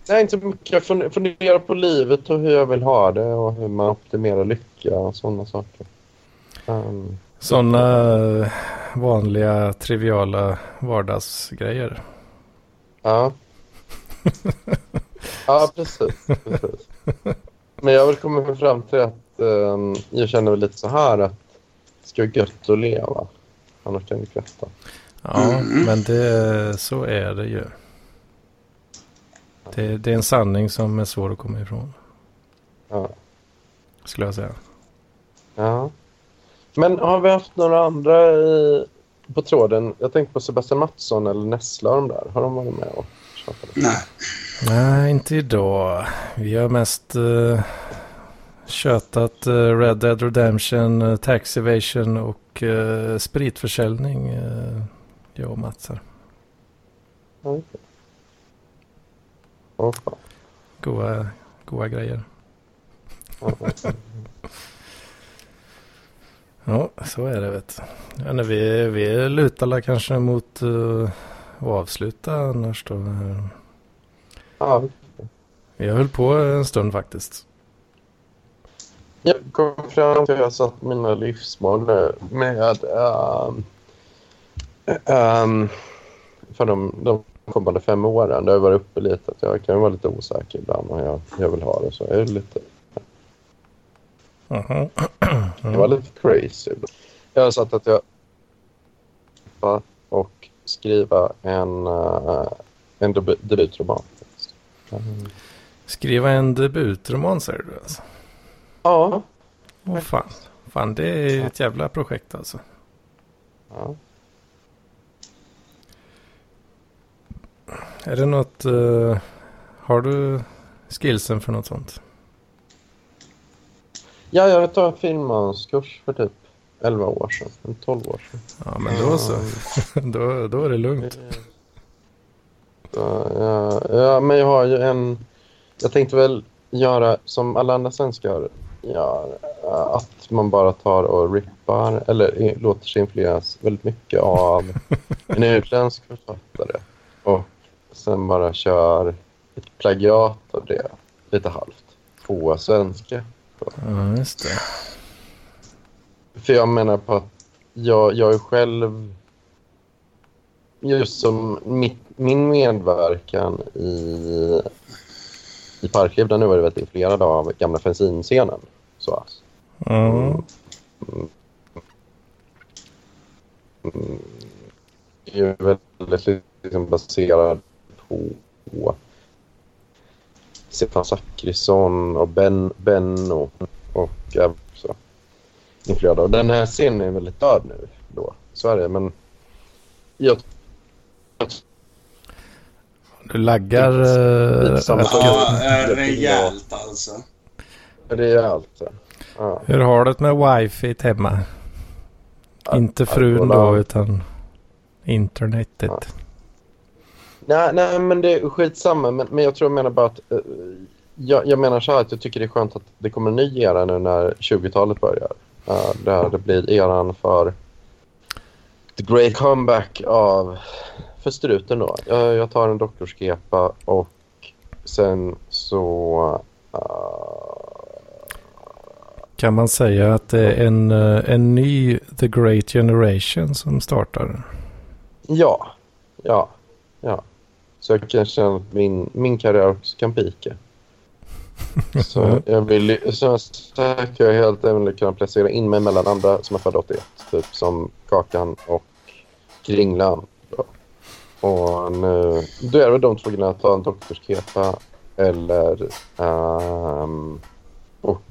Speaker 3: Nej, inte så mycket. Jag fun- funderar på livet och hur jag vill ha det och hur man optimerar lycka och sådana saker. Um,
Speaker 1: Sådana vanliga triviala vardagsgrejer.
Speaker 3: ja. ja, precis, precis. Men jag vill komma fram till att ehm, jag känner väl lite så här att det ska vara gött att leva. Annars kan det kvätta.
Speaker 1: Ja, men det, så är det ju. Det, det är en sanning som är svår att komma ifrån.
Speaker 3: Ja.
Speaker 1: Skulle jag säga.
Speaker 3: Ja. Men har vi haft några andra i, på tråden? Jag tänkte på Sebastian Mattsson eller Nessla och de där. Har de varit med och tjatat?
Speaker 2: Nej.
Speaker 1: Nej, inte idag. Vi har mest uh, tjötat uh, Red Dead Redemption, uh, Tax Evasion och uh, spritförsäljning. Uh, jag och Mats här.
Speaker 3: Fan.
Speaker 1: Goa, goa grejer.
Speaker 3: Ja,
Speaker 1: så är det vet du. Ja, när vi, vi lutar kanske mot uh, att avsluta annars då.
Speaker 3: Ja,
Speaker 1: Vi höll på en stund faktiskt.
Speaker 3: Jag kom fram till att jag satt mina livsmål nu med um, um, för de, de kommande fem åren. Det har varit uppe lite att jag kan vara lite osäker ibland och jag, jag vill ha det så. Jag är lite, Det var lite crazy. Jag satt att jag och skriva en, uh, en debut, debutroman. Mm.
Speaker 1: Skriva en debutroman säger du alltså?
Speaker 3: Ja.
Speaker 1: Åh fan. Fan det är ett jävla projekt alltså.
Speaker 3: ja.
Speaker 1: Är det något... eh, har du skillsen för något sånt?
Speaker 3: Ja, jag tog en filmmanskurs för typ 11 år sedan. En 12 år sedan.
Speaker 1: Ja men då så. då, då är det lugnt.
Speaker 3: Ja, ja, ja, men jag har ju en... Jag tänkte väl göra som alla andra svenskar gör. Att man bara tar och rippar eller låter sig influeras väldigt mycket av en utländsk författare. Och sen bara kör ett plagiat av det, lite halvt, på svenska.
Speaker 1: Ja just det.
Speaker 3: För jag menar på att jag, jag är själv... Just som mitt, min medverkan i, i Parkliv, där nu var det väldigt influerad av gamla fanzinscenen. Så alltså.
Speaker 1: Ja.
Speaker 3: Mm, är ju väldigt liksom baserad på Stefan Zackrisson och ben, Benno och även också influerad av. Den här scenen är väldigt död nu då, så är det. Men jag
Speaker 1: Du laggar eh.
Speaker 2: Ja, rejält alltså.
Speaker 3: det är allt. Ja.
Speaker 1: Hur har du det med wifi hemma? Inte frun då utan internetet.
Speaker 3: Nej, nej, men det är skitsamma. Men, men jag tror jag menar bara att... eh, jag, jag menar så här att jag tycker det är skönt att det kommer en ny era nu när 20-talet börjar. Uh, där det blir eran för the great comeback av... För struten då. Jag, jag tar en doktorskepa och sen så... eh,
Speaker 1: Kan man säga att det är en, eh, en ny The Great Generation som startar?
Speaker 3: ja, ja, ja. Så jag kan känna att min, min karriär kan pika. Så jag vill så säkert jag helt även kunna placera in mig mellan andra som är födda 81. Typ som Kakan och Kringlan. Och nu, då är det de två grejerna. Ta en doktorskepa eller ehm, och,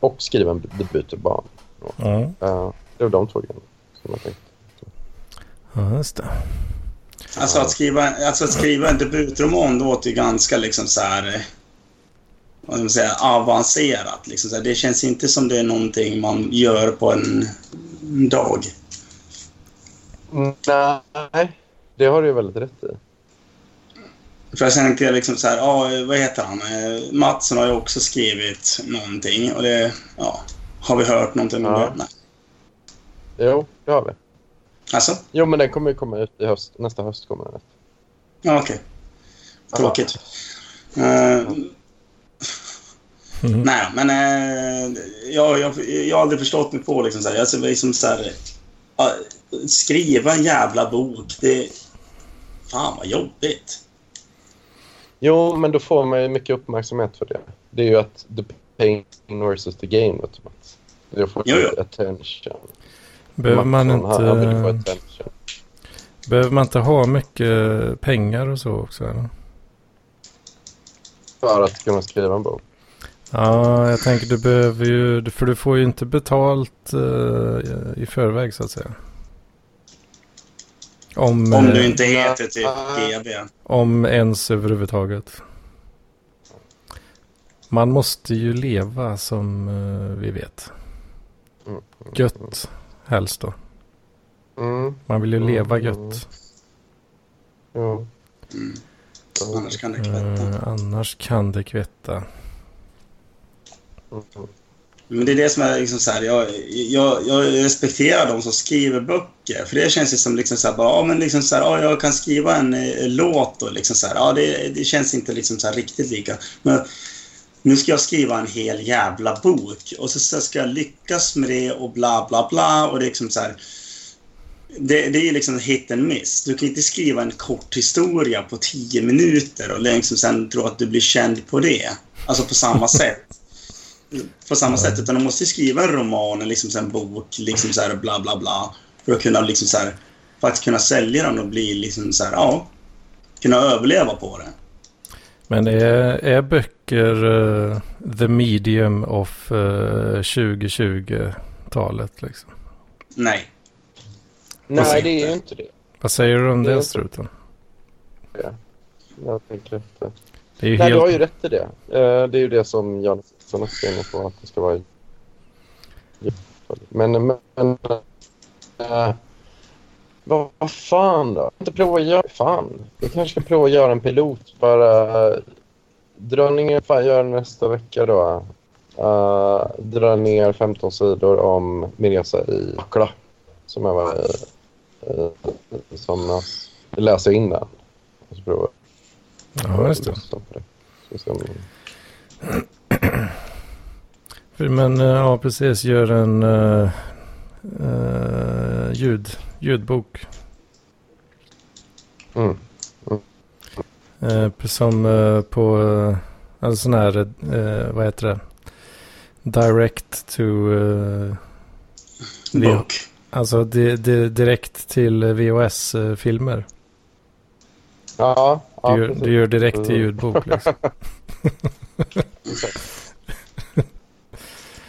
Speaker 3: och skriva en debutroman.
Speaker 1: Ja,
Speaker 3: Uh, det är de två grejerna som jag tänkte.
Speaker 1: ja just det.
Speaker 2: Alltså att skriva, alltså att skriva en debutroman låter ju ganska liksom så här... eh, Vad ska man säga? Avancerat. Liksom så här. Det känns inte som det är någonting man gör på en dag.
Speaker 3: Nej, det har du ju väldigt rätt i.
Speaker 2: För jag tänker liksom så här, ja, vad heter han? Eh, Mattsson har ju också skrivit någonting och det, ja, har vi hört någonting om
Speaker 3: Ja.
Speaker 2: det? Nej.
Speaker 3: Jo, det har vi.
Speaker 2: Alltså?
Speaker 3: Jo, men den kommer ju komma ut i höst. Nästa höst kommer den.
Speaker 2: Ja, okej. Tråkigt. Eh,
Speaker 1: Mhm.
Speaker 2: Nej, men eh, jag, jag, jag har aldrig förstått mig på liksom så här, alltså, liksom så här, ja, skriva en jävla bok, det... Fan vad jobbigt.
Speaker 3: Jo, men då får man ju mycket uppmärksamhet för det. Det är ju att the pain versus the gain, vet du, Mats. Jag får
Speaker 2: Jo, jo.
Speaker 3: attention.
Speaker 1: Behöver man, inte, behöver man inte ha mycket pengar och så också? Eller?
Speaker 3: För att kunna skriva en bok.
Speaker 1: Ja, jag tänker du behöver ju, för du får ju inte betalt eh, i förväg så att säga. Om,
Speaker 2: Om
Speaker 1: eh,
Speaker 2: du inte heter typ. GB.
Speaker 1: om ens överhuvudtaget. Man måste ju leva som eh, vi vet.
Speaker 3: Mm.
Speaker 1: Gött helst då.
Speaker 3: Mm.
Speaker 1: Man vill ju
Speaker 3: Mm.
Speaker 1: leva gött.
Speaker 3: Jo.
Speaker 2: Mm. Annars kan det kvätta.
Speaker 1: Eh, annars kan det kvätta.
Speaker 3: Mm.
Speaker 2: Men det är det som är liksom så här, jag, jag, jag respekterar de som skriver böcker. För det känns ju som liksom så här, bara, ja, men liksom så här, ja, jag kan skriva en eh, låt och liksom så här, ja, det, det känns inte liksom så här riktigt lika. Men nu ska jag skriva en hel jävla bok och så ska jag lyckas med det och bla bla bla och det är liksom så här. Det, det är liksom hit and miss. Du kan inte skriva en kort historia på tio minuter och liksom sen tro att du blir känd på det. Alltså på samma sätt. På samma sätt. Utan du måste skriva en roman, liksom en bok, liksom så här bla bla bla. För att kunna liksom så här, faktiskt kunna sälja den och bli liksom så här, ja, kunna överleva på det.
Speaker 1: Men är, är böcker uh, the medium of uh, 2020-talet liksom?
Speaker 2: Nej.
Speaker 3: Nej, det är ju inte det.
Speaker 1: Vad säger du om det, det struten?
Speaker 3: Ja, jag tänker efter.
Speaker 1: Det är ju
Speaker 3: Nej,
Speaker 1: helt...
Speaker 3: du har ju rätt i det. Uh, det är ju det som Jan också inne på, att det ska vara... Men, men uh, vad, vad fan då? Inte prova att göra... Fan. Jag kanske ska prova att göra en pilot. Bara ner... Fan, gör nästa vecka då. Uh, dra ner 15 sidor om min resa i Kla. Som jag var i uh, somras. Läsa in den. Och så prova.
Speaker 1: Ja, just det. Men ja, precis. Gör en uh, uh, ljud, ljudbok.
Speaker 3: Mm.
Speaker 1: Uh, som på uh, alltså sån här, vad heter det? Direct to...
Speaker 2: Bok.
Speaker 1: Alltså di, di, direkt till VHS-filmer.
Speaker 3: Ja, ja,
Speaker 1: du, gör, du gör direkt till ljudbok liksom.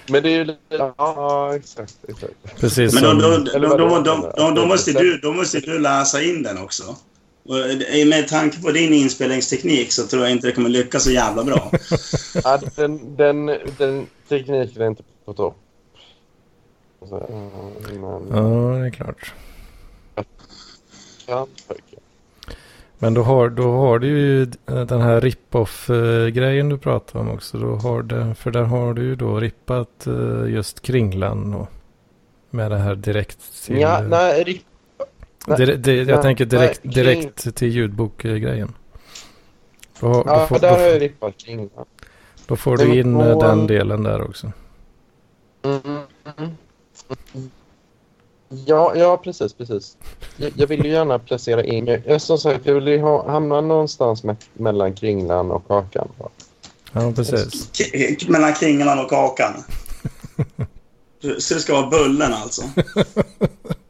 Speaker 3: Men det är ju... Ja, exakt. exakt.
Speaker 1: Precis
Speaker 2: Men då, då,
Speaker 1: som...
Speaker 2: då, då, då, då, då, måste du, då måste du läsa in den också. Och med tanke på din inspelningsteknik så tror jag inte det kommer lyckas så jävla bra.
Speaker 3: ja, den, den, den tekniken är inte på topp.
Speaker 1: Men... Ja, det är klart.
Speaker 3: Ja,
Speaker 1: men då har, då har du ju den här rip-off-grejen du pratar om också. Då har det, för där har du ju då rippat just Kringlan och med det här direkt till...
Speaker 3: Ja, nej, rip...
Speaker 1: Dire, di, jag tänker direkt, direkt till ljudbok-grejen.
Speaker 3: Då, ja, då får, där har jag rippat Kringlan.
Speaker 1: Då får du in på... den delen där också.
Speaker 3: Mm. Ja, ja precis, precis. Jag, jag vill ju gärna placera in... Jag, som sagt, jag vill ju ha, hamna någonstans med, mellan kringlan och kakan.
Speaker 1: Ja, precis.
Speaker 2: K mellan kringlan och kakan? Så det ska vara bullen alltså?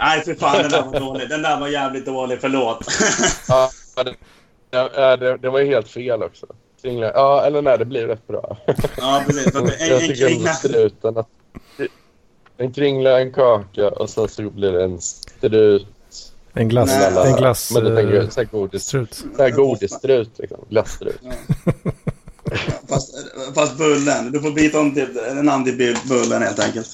Speaker 2: Nej, för fan, den där var dålig. Den där var jävligt dålig, förlåt.
Speaker 3: ja, det, ja, det, det var ju helt fel också. Kringlan, ja, eller nej, det blir rätt bra.
Speaker 2: ja, precis. En,
Speaker 3: jag tycker en kringlan... struten att en kringla, en kaka och sen så blir det en strut.
Speaker 1: En glass. Nej, en glass.
Speaker 3: Men du tänker så här godis. Strut. Så här godisstrut liksom. Glasstrut. Ja.
Speaker 2: fast, fast bullen. Du får byta om till en namn till bullen helt enkelt.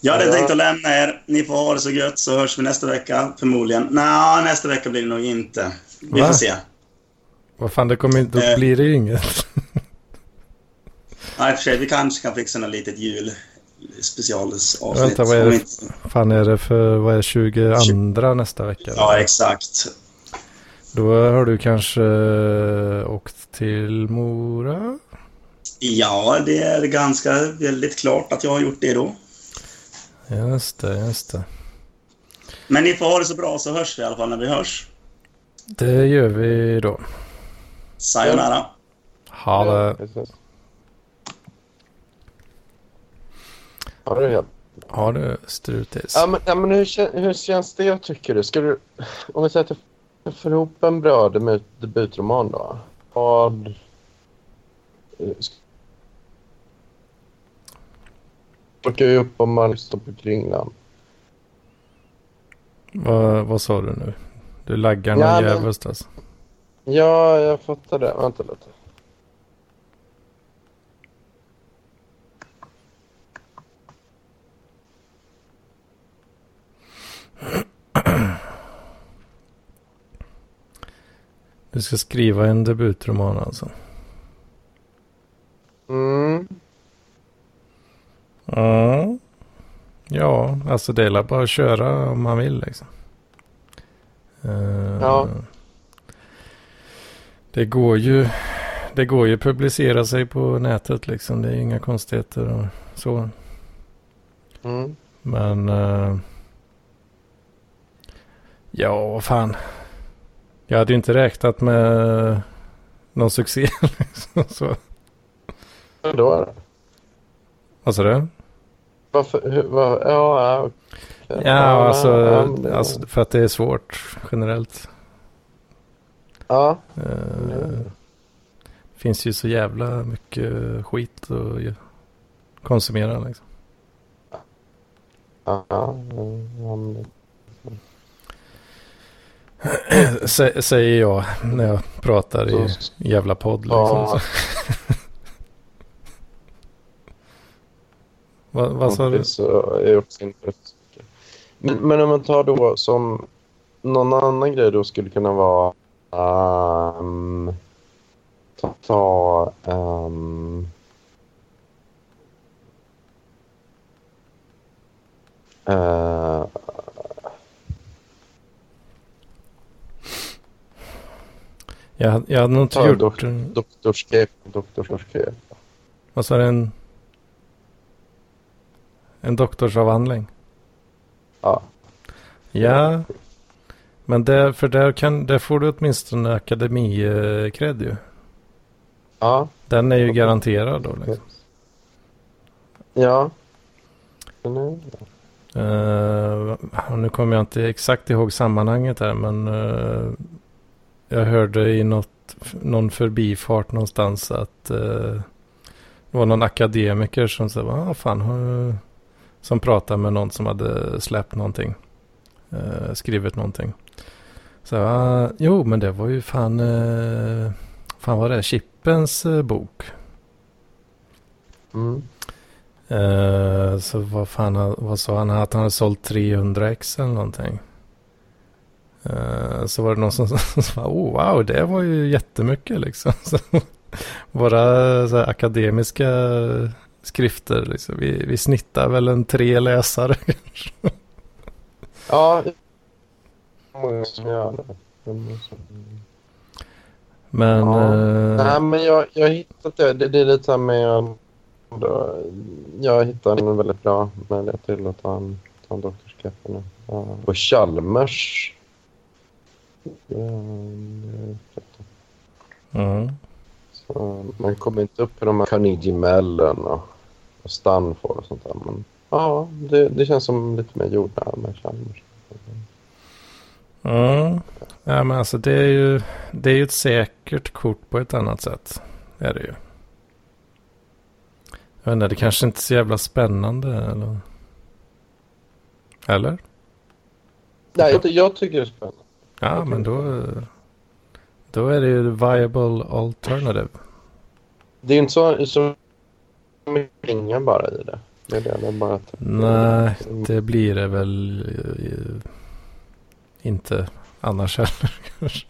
Speaker 2: Jag hade ja. tänkt att lämna er. Ni får ha det så gött så hörs vi nästa vecka förmodligen. Nej, nästa vecka blir det nog inte. Vi Va? får se.
Speaker 1: Vad fan, det kommer inte... Då eh. blir det ju inget.
Speaker 2: Nej, för sig. Vi kanske kan fixa något litet jul specialavsnitt.
Speaker 1: Vänta, vad är det, fan är det för, vad är det, 22 nästa vecka?
Speaker 2: Ja, exakt.
Speaker 1: Då har du kanske eh, åkt till Mora?
Speaker 2: Ja, det är ganska väldigt klart att jag har gjort det då.
Speaker 1: Just det, just det.
Speaker 2: Men ni får ha det så bra så hörs vi i alla fall när vi hörs.
Speaker 1: Det gör vi då.
Speaker 2: Sayonara.
Speaker 1: Ha det.
Speaker 3: Har du helt...
Speaker 1: Har du strutis?
Speaker 3: Ja, men, ja, men hur, hur känns det tycker du? Ska du... Om vi säger att du får ihop en bra debutroman då. Vad... Orkar ju upp om man står på kringlan.
Speaker 1: Vad, vad sa du nu? Du laggar någon ja, jävligt alltså.
Speaker 3: Ja, jag fattar det. Vänta lite.
Speaker 1: Du ska skriva en debutroman alltså?
Speaker 3: Mm.
Speaker 1: Ja. Ja, alltså det är bara att köra om man vill liksom. Uh,
Speaker 3: ja.
Speaker 1: Det går ju det går ju att publicera sig på nätet liksom. Det är inga konstigheter och så.
Speaker 3: Mm.
Speaker 1: Men... eh, ja, vad fan. Jag hade ju inte räknat med någon succé liksom. Så.
Speaker 3: Men då är det.
Speaker 1: Vad sa du?
Speaker 3: Varför? Var, ja, ja, okej.
Speaker 1: Ja, alltså,
Speaker 3: det-
Speaker 1: alltså för att det är svårt generellt.
Speaker 3: Ja.
Speaker 1: Eh, finns ju så jävla mycket skit att konsumera liksom.
Speaker 3: Ja,
Speaker 1: säger jag när jag pratar i jävla podd liksom.
Speaker 3: Ja.
Speaker 1: Så. Vad, vad sa du?
Speaker 3: Så är också. Men, men om man tar då som någon annan grej då skulle kunna vara ehm, ta, ehm, eh,
Speaker 1: Jag, jag hade nog inte gjort...
Speaker 3: dok, doktorskep, doktorskep.
Speaker 1: Vad sa du? En, en doktorsavhandling?
Speaker 3: Ja.
Speaker 1: Ja. Men där, för där, kan, där får du åtminstone akademi-cred ju.
Speaker 3: Ja.
Speaker 1: Den är ju garanterad då liksom.
Speaker 3: Ja.
Speaker 1: Eh, och nu kommer jag inte exakt ihåg sammanhanget här men eh, jag hörde i något, någon förbifart någonstans att eh, det var någon akademiker som sa, vad fan, har, som pratade med någon som hade släppt någonting, eh, skrivit någonting. Så, ah, jo men det var ju fan, eh, fan var det, Chippens eh, bok.
Speaker 3: Mm.
Speaker 1: Eh, så vad fan, vad sa han? Att han hade sålt 300 ex eller någonting. Eh, så var det någon som sa, oh, wow, det var ju jättemycket liksom. Så, våra så här, akademiska skrifter, liksom. vi, vi snittar väl en tre läsare.
Speaker 3: Ja. Många som gör det. Många som-
Speaker 1: Men,
Speaker 3: Ja.
Speaker 1: eh,
Speaker 3: Nej, men jag, jag hittat det. det. Det är lite så här med... Då, jag hittade en väldigt bra möjlighet till att ta en, ta en doktorskap nu. Ja, På Chalmers. Ja,
Speaker 1: mm,
Speaker 3: man kommer inte upp i de här Carnegie Mellon och, och Stanford och sånt där. Men ja, det, det känns som lite mer jordnära med Chalmers.
Speaker 1: mm. Ja, men alltså det är ju, det är ju ett säkert kort på ett annat sätt. Är det ju. Jag vet inte, det kanske inte är så jävla spännande eller? Eller?
Speaker 3: Nej, jag, jag tycker det är spännande.
Speaker 1: Ja, men då, då är det ju viable alternative.
Speaker 3: Det är ju inte så, så mycket pengar bara i det. Det är det, det är bara att...
Speaker 1: Nej, det blir det väl eh, inte annars heller kanske.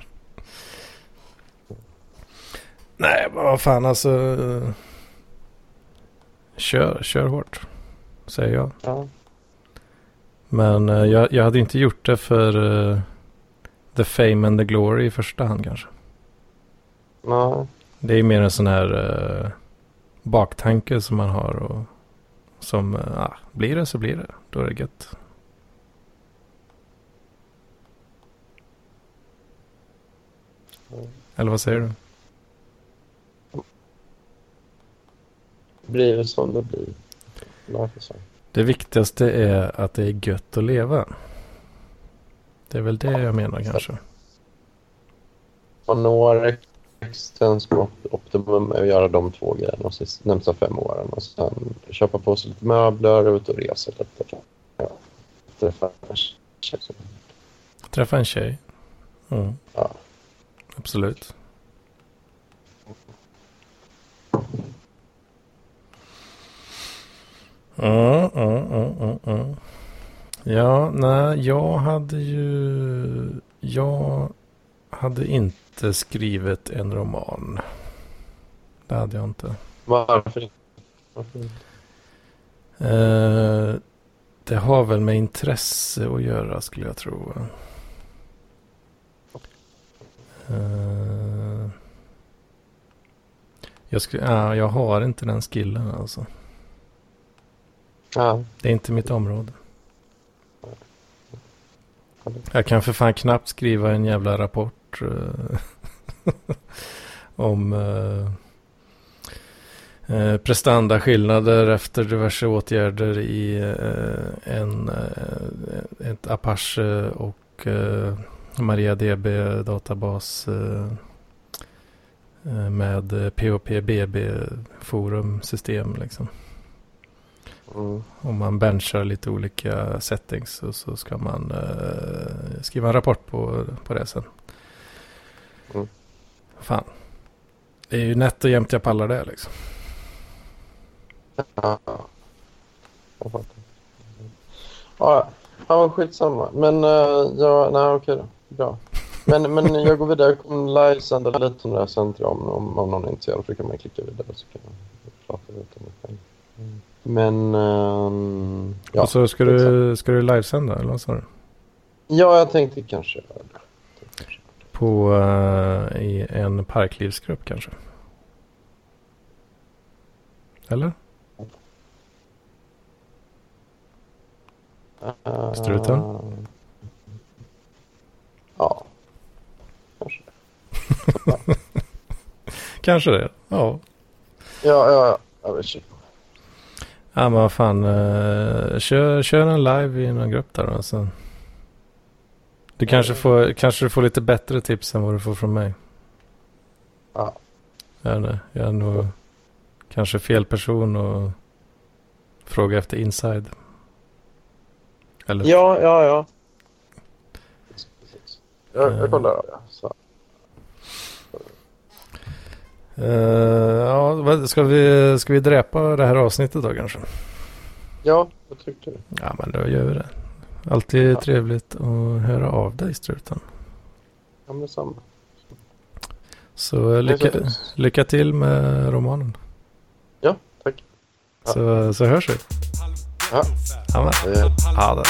Speaker 1: Nej, men vad fan alltså. eh, Kör, kör hårt. Säger jag.
Speaker 3: Ja.
Speaker 1: Men eh, jag, jag hade inte gjort det för the fame and the glory i första hand kanske.
Speaker 3: Nej.
Speaker 1: Det är mer en sån här eh, baktanke som man har. Och som, ah, blir det så blir det. Då är det gött. Eller vad säger du?
Speaker 3: Blir det som det blir.
Speaker 1: Det viktigaste är att det är gött att leva. Det är väl det jag menar kanske.
Speaker 3: Man når existens på optimum med att göra de två grejerna de närmsta fem åren. Och sen köpa på sig lite möbler, ut och resa lite. Ja. Träffa en tjej.
Speaker 1: Träffa en tjej. Mm.
Speaker 3: Ja.
Speaker 1: Absolut. Mm, mm, mm, mm, mm. Ja, nej, jag hade ju... Jag hade inte skrivit en roman. Det hade jag inte.
Speaker 3: Varför inte? Varför inte?
Speaker 1: Eh, det har väl med intresse att göra skulle jag tro. Eh, Jag, skulle, ja, jag har inte den skillen alltså.
Speaker 3: Ja.
Speaker 1: Det är inte mitt område. Jag kan för fan knappt skriva en jävla rapport eh, om eh, eh prestandaskillnader efter diverse åtgärder i eh, en, eh, ett Apache och eh, MariaDB databas eh, med POP-BB forumsystem liksom.
Speaker 3: Mm.
Speaker 1: Om man benchar lite olika settings och så ska man eh, skriva en rapport på, på det sen.
Speaker 3: Mm.
Speaker 1: Fan. Det är ju nätt och jämnt jag pallar det liksom.
Speaker 3: Ja. Jag fattar. Ja, skitsamma. Men uh, ja, nej okej då. Bra. Men, men jag går vidare. Jag kommer livesända lite om det här till om, om, om någon är intresserad. Så kan man klicka vidare så kan man prata lite om det själv. Men ehm, ja.
Speaker 1: och så ska du, ska du livesända eller vad sa du?
Speaker 3: Ja, jag tänkte kanske det.
Speaker 1: På eh, i en parklivsgrupp kanske? Eller?
Speaker 3: Uh,
Speaker 1: Struten?
Speaker 3: Ja, kanske.
Speaker 1: Kanske det. Ja.
Speaker 3: Ja, ja, ja. Jag vet inte.
Speaker 1: Ja men vad fan. eh, kör, kör en live i någon grupp där då. Så. Du kanske får, kanske du får lite bättre tips än vad du får från mig.
Speaker 3: Ja.
Speaker 1: Jag, inte, jag är nog kanske fel person att fråga efter inside. Eller?
Speaker 3: Ja, ja, ja. Precis. Jag,
Speaker 1: Eh.
Speaker 3: jag kollar av
Speaker 1: Eh, ja, ska vi, ska vi dräpa det här avsnittet då kanske?
Speaker 3: Ja, jag tycker det.
Speaker 1: Ja men då gör vi det. Alltid
Speaker 3: Ja.
Speaker 1: trevligt att höra av dig struten.
Speaker 3: Ja, men samma.
Speaker 1: Så eh, lycka, lycka till med romanen.
Speaker 3: Ja, tack. Ja.
Speaker 1: Så, så hörs vi.
Speaker 3: Ja.
Speaker 1: Ja, men. Ja, det.